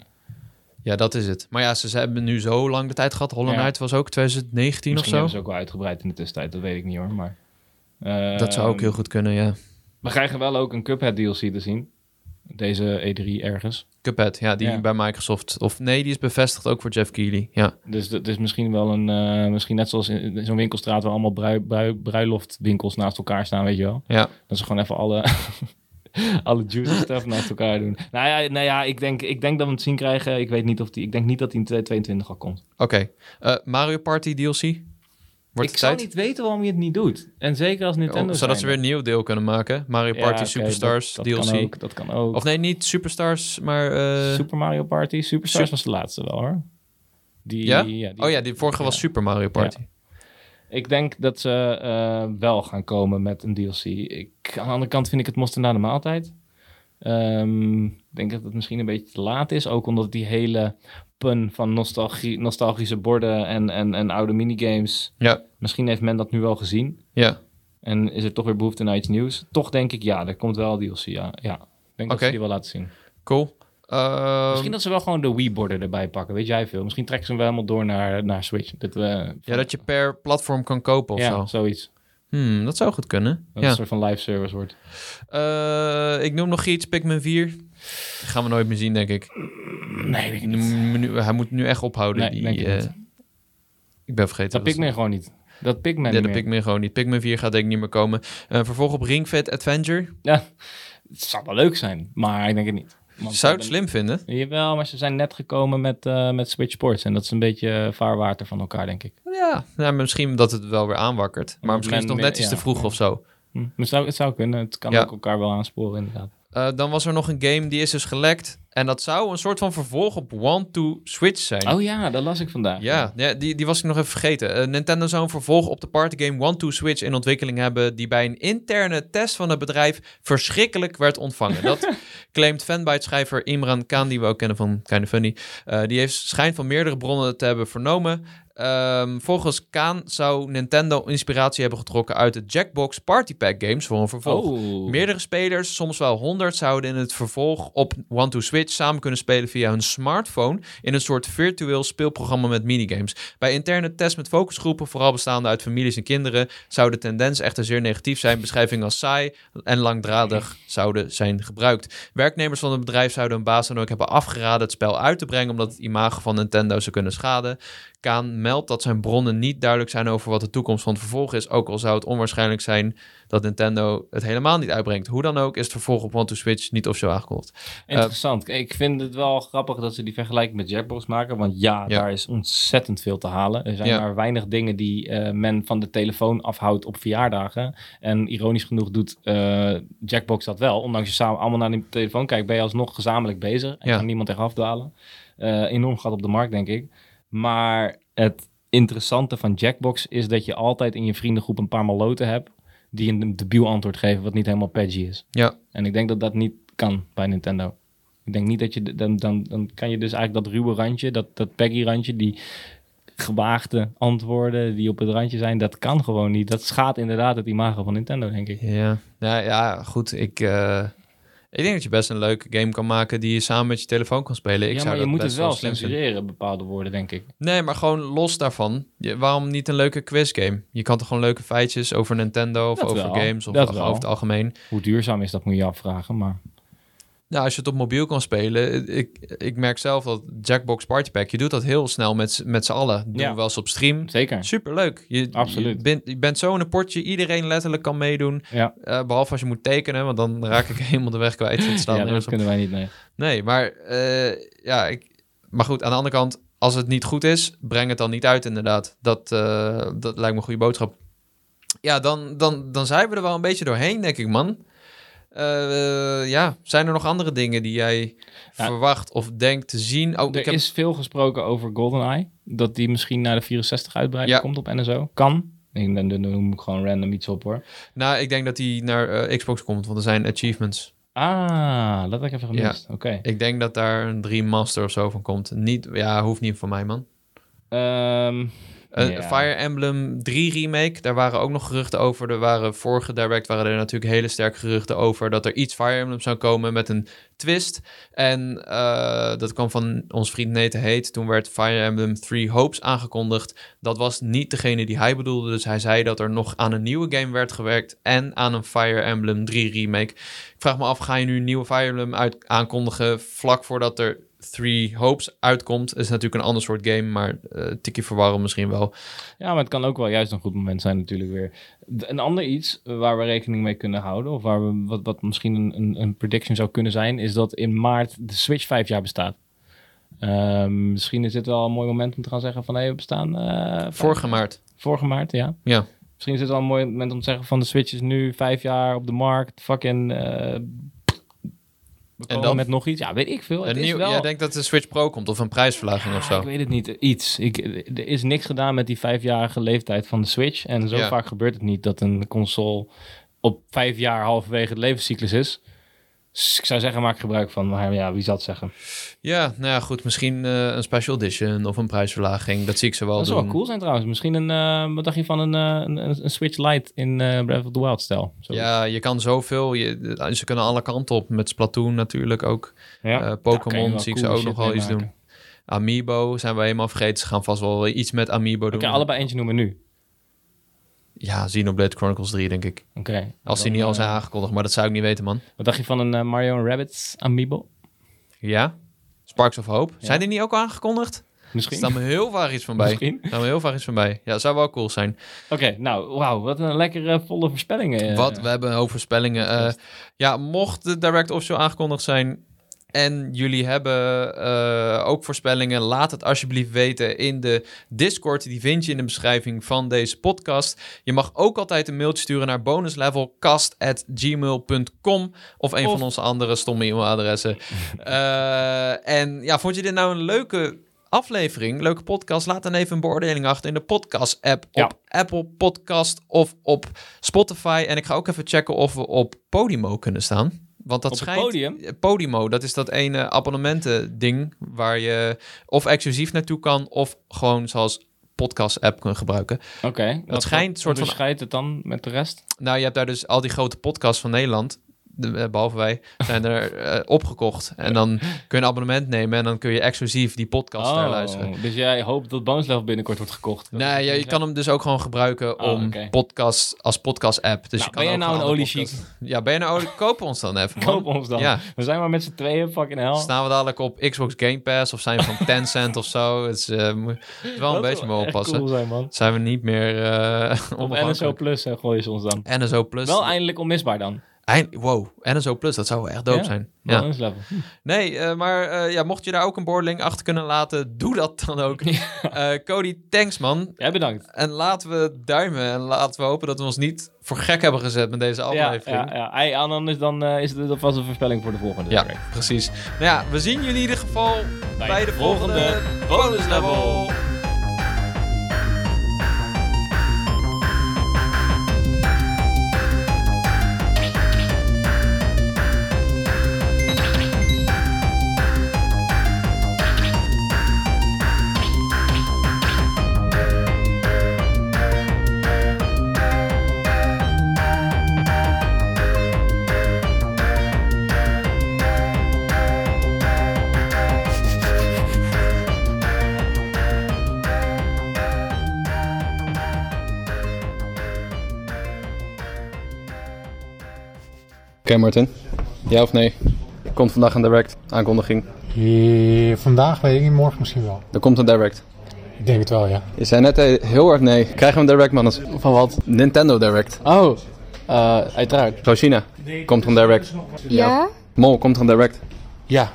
Ja, dat is het. Maar ja, ze, ze hebben nu zo lang de tijd gehad. Hollow Ja. Knight was ook 2019 Misschien of hebben zo. ze ook wel uitgebreid in de tussentijd. Dat weet ik niet hoor. Maar, Dat zou ook heel goed kunnen, ja. We krijgen wel ook een Cuphead DLC te zien. Deze E3 ergens. Cuphead, ja, die Ja. bij Microsoft. Of nee, die is bevestigd ook voor Jeff Keighley. Ja, Dus dat is misschien wel een... eh, misschien net zoals in, in zo'n winkelstraat... waar allemaal brui, brui, bruiloftwinkels naast elkaar staan, weet je wel. ja. Dat ze gewoon even alle... alle juicy stuff naast elkaar doen. Nou ja, nou ja ik, denk, ik denk dat we het zien krijgen. Ik weet niet of die... Ik denk niet dat die in 2022 al komt. Oké. Eh, Mario Party DLC? Wordt ik zou tijd? niet weten waarom je het niet doet. En zeker als Nintendo Oh, zodat ze weer een nieuw deel kunnen maken. Mario Ja, Party Superstars dat, dat DLC. Kan ook, dat kan ook. Of nee, niet Superstars, maar... eh, Super Mario Party. Superstars Sup- was de laatste wel hoor. Die, Ja? die- oh ja, die vorige was. Super Mario Party. Ik denk dat ze eh, wel gaan komen met een DLC. Ik, aan de andere kant vind ik het mosten na de maaltijd. Ehm, ik denk dat het misschien een beetje te laat is. Ook omdat die hele van nostalgie, nostalgische borden en, en, en oude minigames... Ja, Misschien heeft men dat nu wel gezien. ja. En is er toch weer behoefte naar iets nieuws. Toch denk ik, ja, er komt wel DLC. Ja, ja. Ik denk dat ze die wel laten zien. Cool. Ehm, Misschien dat ze wel gewoon de Wii-borden erbij pakken. Weet jij veel? Misschien trekken ze hem wel helemaal door naar, naar Switch. Dat, we ja, dat je per platform kan kopen of ja, zo. zoiets. Hmm, dat zou goed kunnen. Dat het Ja. een soort van live service wordt. Eh, ik noem nog iets, Pikmin 4. Dat gaan we nooit meer zien, denk ik. Nee, denk ik Nu- niet. nu- hij moet nu echt ophouden. Nee, die, denk ik eh, ik ben vergeten. Dat het Pikmin gewoon niet. Dat Pikmin Ja, meer. Pikmin gewoon niet. Pikmin 4 gaat denk ik niet meer komen. Eh vervolg op Ring Fit Adventure. Ja, het zou wel leuk zijn, maar ik denk het niet. Want Zou het slim vinden? Jawel, maar ze zijn net gekomen met, eh, met Switch Sports. En dat is een beetje vaarwater van elkaar, denk ik. Ja, nou, misschien dat het wel weer aanwakkert. Maar misschien is het nog net iets ja, te vroeg ja. of zo. Hm. Maar zou, het zou kunnen. Het kan Ja. ook elkaar wel aansporen, inderdaad. Eh, dan was er nog een game die is dus gelekt. En dat zou een soort van vervolg op One to Switch zijn. Oh ja, dat las ik vandaag. Ja, ja die, die was ik nog even vergeten. Eh, Nintendo zou een vervolg op de partygame One to Switch in ontwikkeling hebben... die bij een interne test van het bedrijf verschrikkelijk werd ontvangen. Dat claimt fanbite-schrijver Imran Khan, die we ook kennen van Kinda Funny. Eh, die heeft schijn van meerdere bronnen te hebben vernomen. Ehm, volgens Khan zou Nintendo inspiratie hebben getrokken uit de Jackbox Party Pack games voor een vervolg. Oh. Meerdere spelers, soms wel honderd, zouden in het vervolg op One to Switch samen kunnen spelen via hun smartphone in een soort virtueel speelprogramma met minigames. Bij interne tests met focusgroepen, vooral bestaande uit families en kinderen, zou de tendens echter zeer negatief zijn. Beschrijvingen als saai en langdradig zouden zijn gebruikt. Werknemers van het bedrijf zouden hun baas dan ook hebben afgeraden het spel uit te brengen omdat het imago van Nintendo zou kunnen schaden. Kaan meldt dat zijn bronnen niet duidelijk zijn over wat de toekomst van het vervolg is, ook al zou het onwaarschijnlijk zijn dat Nintendo het helemaal niet uitbrengt. Hoe dan ook is het vervolg op One to Switch niet officieel aangekondigd. Interessant. ik vind het wel grappig dat ze die vergelijking met Jackbox maken. Want ja, Ja. daar is ontzettend veel te halen. Er zijn Ja. maar weinig dingen die eh, men van de telefoon afhoudt op verjaardagen. En ironisch genoeg doet eh, Jackbox dat wel. Ondanks je samen allemaal naar die telefoon kijkt, ben je alsnog gezamenlijk bezig. En Ja. kan niemand echt afdwalen. Eh, enorm gaat op de markt, denk ik. Maar het interessante van Jackbox is dat je altijd in je vriendengroep een paar maloten hebt... die een debiel antwoord geven wat niet helemaal patchy is. Ja, En ik denk dat dat niet kan bij Nintendo. Ik denk niet dat je... Dan, dan, dan kan je dus eigenlijk dat ruwe randje, dat, dat Peggy-randje... die gewaagde antwoorden die op het randje zijn... dat kan gewoon niet. Dat schaadt inderdaad het imago van Nintendo, denk ik. ja. ja, ja goed. Ik, eh, ik denk dat je best een leuke game kan maken die je samen met je telefoon kan spelen. Ik ja, zou maar je dat moet het wel censureren, bepaalde woorden, denk ik. Nee, maar gewoon los daarvan. Je- waarom niet een leuke quizgame? Je kan toch gewoon leuke feitjes over Nintendo of Dat over wel, games of dat over het algemeen. Hoe duurzaam is dat, moet je afvragen, maar... Nou, als je het op mobiel kan spelen, ik, ik merk zelf dat Jackbox Party Pack, je doet dat heel snel met, met z'n allen. Doen Ja. we wel eens op stream. Zeker. Superleuk. Je, Absoluut. Je bent, je bent zo in een potje, iedereen letterlijk kan meedoen. Ja, Eh, behalve als je moet tekenen, want dan raak ik helemaal de weg kwijt. Het staat ja dat kunnen wij niet, nee. Nee, maar eh, ja, ik, maar goed, aan de andere kant, als het niet goed is, breng het dan niet uit inderdaad. Dat, eh, dat lijkt me een goede boodschap. Ja, dan, dan, dan zijn we er wel een beetje doorheen, denk ik, man. Eh, ja, zijn er nog andere dingen die jij Ja. verwacht of denkt te zien? Oh, er ik heb, is veel gesproken over GoldenEye. Dat die misschien naar de 64 uitbreiding Ja. komt op NSO. Kan. Ik, dan, dan noem ik gewoon random iets op hoor. nou, ik denk dat die naar eh, Xbox komt, want er zijn achievements. Ah, dat heb ik even gemist. Oké. Ik denk dat daar een Dream Master of zo van komt. Niet, ja, hoeft niet van mij, man. Ehm, Een Ja. Fire Emblem 3 remake, daar waren ook nog geruchten over. Er waren vorige direct waren er natuurlijk hele sterke geruchten over dat er iets Fire Emblem zou komen met een twist. En eh, dat kwam van ons vriend Nathan Heet. Toen werd Fire Emblem 3 Hopes aangekondigd. Dat was niet degene die hij bedoelde. Dus hij zei dat er nog aan een nieuwe game werd gewerkt en aan een Fire Emblem 3 remake. Ik vraag me af, ga je nu een nieuwe Fire Emblem uit aankondigen vlak voordat er Three Hopes uitkomt? is natuurlijk een ander soort game, maar eh tikje verwarren misschien wel. ja, maar het kan ook wel juist een goed moment zijn natuurlijk weer. Een ander iets waar we rekening mee kunnen houden... of waar we, wat, wat misschien een, een, een prediction zou kunnen zijn... is dat in maart de Switch vijf jaar bestaat. Ehm, misschien is dit wel een mooi moment om te gaan zeggen van... hé, we bestaan... vijf- Vorige maart. Vorige maart, ja. Ja. Misschien is dit wel een mooi moment om te zeggen van de Switch is nu vijf jaar op de markt. Fucking. eh komen dan? met nog iets. Ja, weet ik veel. Het Een is wel... Jij denkt dat de Switch Pro komt of een prijsverlaging of zo? Ik weet het niet. Iets. Ik, er is niks gedaan met die vijfjarige leeftijd van de Switch. En zo Ja. vaak gebeurt het niet dat een console op vijf jaar halverwege het levenscyclus is. Dus ik zou zeggen, maak gebruik van. Maar ja, wie zal het zeggen? Ja, nou ja, goed. Misschien eh, een special edition of een prijsverlaging. Dat zie ik ze wel dat zou wel cool zijn trouwens. Misschien een, eh, wat dacht je van een, eh, een, een Switch Lite in Breath of the Wild stijl? Zo. Ja, je kan zoveel. Je, ze kunnen alle kanten op. Met Splatoon natuurlijk ook. Ja. Kan Pokémon zie ik ze ook nog wel iets doen. Amiibo zijn we helemaal vergeten. Ze gaan vast wel iets met Amiibo doen. allebei eentje noemen nu. Ja, Xenoblade Chronicles 3 denk ik. Oké. Als die niet al eh, zijn aangekondigd. Maar dat zou ik niet weten, man. Wat dacht je van een eh, Mario en Rabbids amiibo? Ja? Sparks of Hope. Ja. Zijn die niet ook aangekondigd? Er Misschien. staat me heel vaak iets van bij. Misschien. Er heel vaak iets van bij. Ja, zou wel cool zijn. Oké, nou, wauw, wat een lekkere volle voorspellingen. eh. Wat, we hebben een hoop voorspellingen. Eh, ja, mocht de Direct officieel aangekondigd zijn en jullie hebben eh, ook voorspellingen, laat het alsjeblieft weten in de Discord. Die vind je in de beschrijving van deze podcast. Je mag ook altijd een mailtje sturen naar bonuslevelcast.gmail.com of een Of- van onze andere stomme e-mailadressen. Eh, en ja, vond je dit nou een leuke aflevering, leuke podcast? Laat dan even een beoordeling achter in de podcast-app Ja. op Apple Podcast of op Spotify. En ik ga ook even checken of we op Podimo kunnen staan. Want dat Op schijnt... podium? Podimo, dat is dat ene abonnementen-ding waar je of exclusief naartoe kan of gewoon zoals podcast-app kunt gebruiken. Oké. wat- schijnt een soort van- Onderscheidt het dan met de rest? Nou, je hebt daar dus al die grote podcasts van Nederland, de, eh, behalve wij, zijn er eh, opgekocht. En dan kun je een abonnement nemen en dan kun je exclusief die podcast daar luisteren. dus jij hoopt dat Bonus Level binnenkort wordt gekocht? Dat Nee, ja, je kan hem dus ook gewoon gebruiken Oh, om podcast als podcast-app. Dus Nou, je kan ben jij nou een oliechic? Ja, ben je nou olie? Koop ons dan even, man. Koop ons dan. Ja. We zijn maar met z'n tweeën, fucking hell. Staan we dadelijk op Xbox Game Pass of zijn we van Tencent of zo? Het is, eh, moet- het is wel een beetje mee oppassen. cool zijn, man. Zijn we niet meer eh Op NSO. Plus gooien ze ons dan. NSO Plus. Wel eindelijk onmisbaar dan. Eind- wow, NSO Plus, dat zou wel echt Ja? zijn. Ja. Hm. Nee, eh, maar eh, ja, mocht je daar ook een beoordeling achter kunnen laten, doe dat dan ook. Eh, Cody, thanks man. Jij bedankt. En laten we duimen en laten we hopen dat we ons niet voor gek hebben gezet met deze Ja, aflevering. ja, ja. Hey, en dan is, dan, is het alvast een voorspelling voor de volgende. Ja, direct. precies. Nou ja, we zien jullie in ieder geval bij, de volgende, bonus bonus level. Oké, Martin. Ja of nee? Komt vandaag een direct aankondiging. Eh, vandaag weet ik niet, morgen misschien wel. Er komt een direct. Ik denk het wel, ja. Je zei net eh, heel hard nee. Krijgen we een direct, mannes? Van wat? Nintendo direct. Oh, eh, uiteraard. Rosina, komt er een direct. Ja? Mol, komt er een direct. Ja,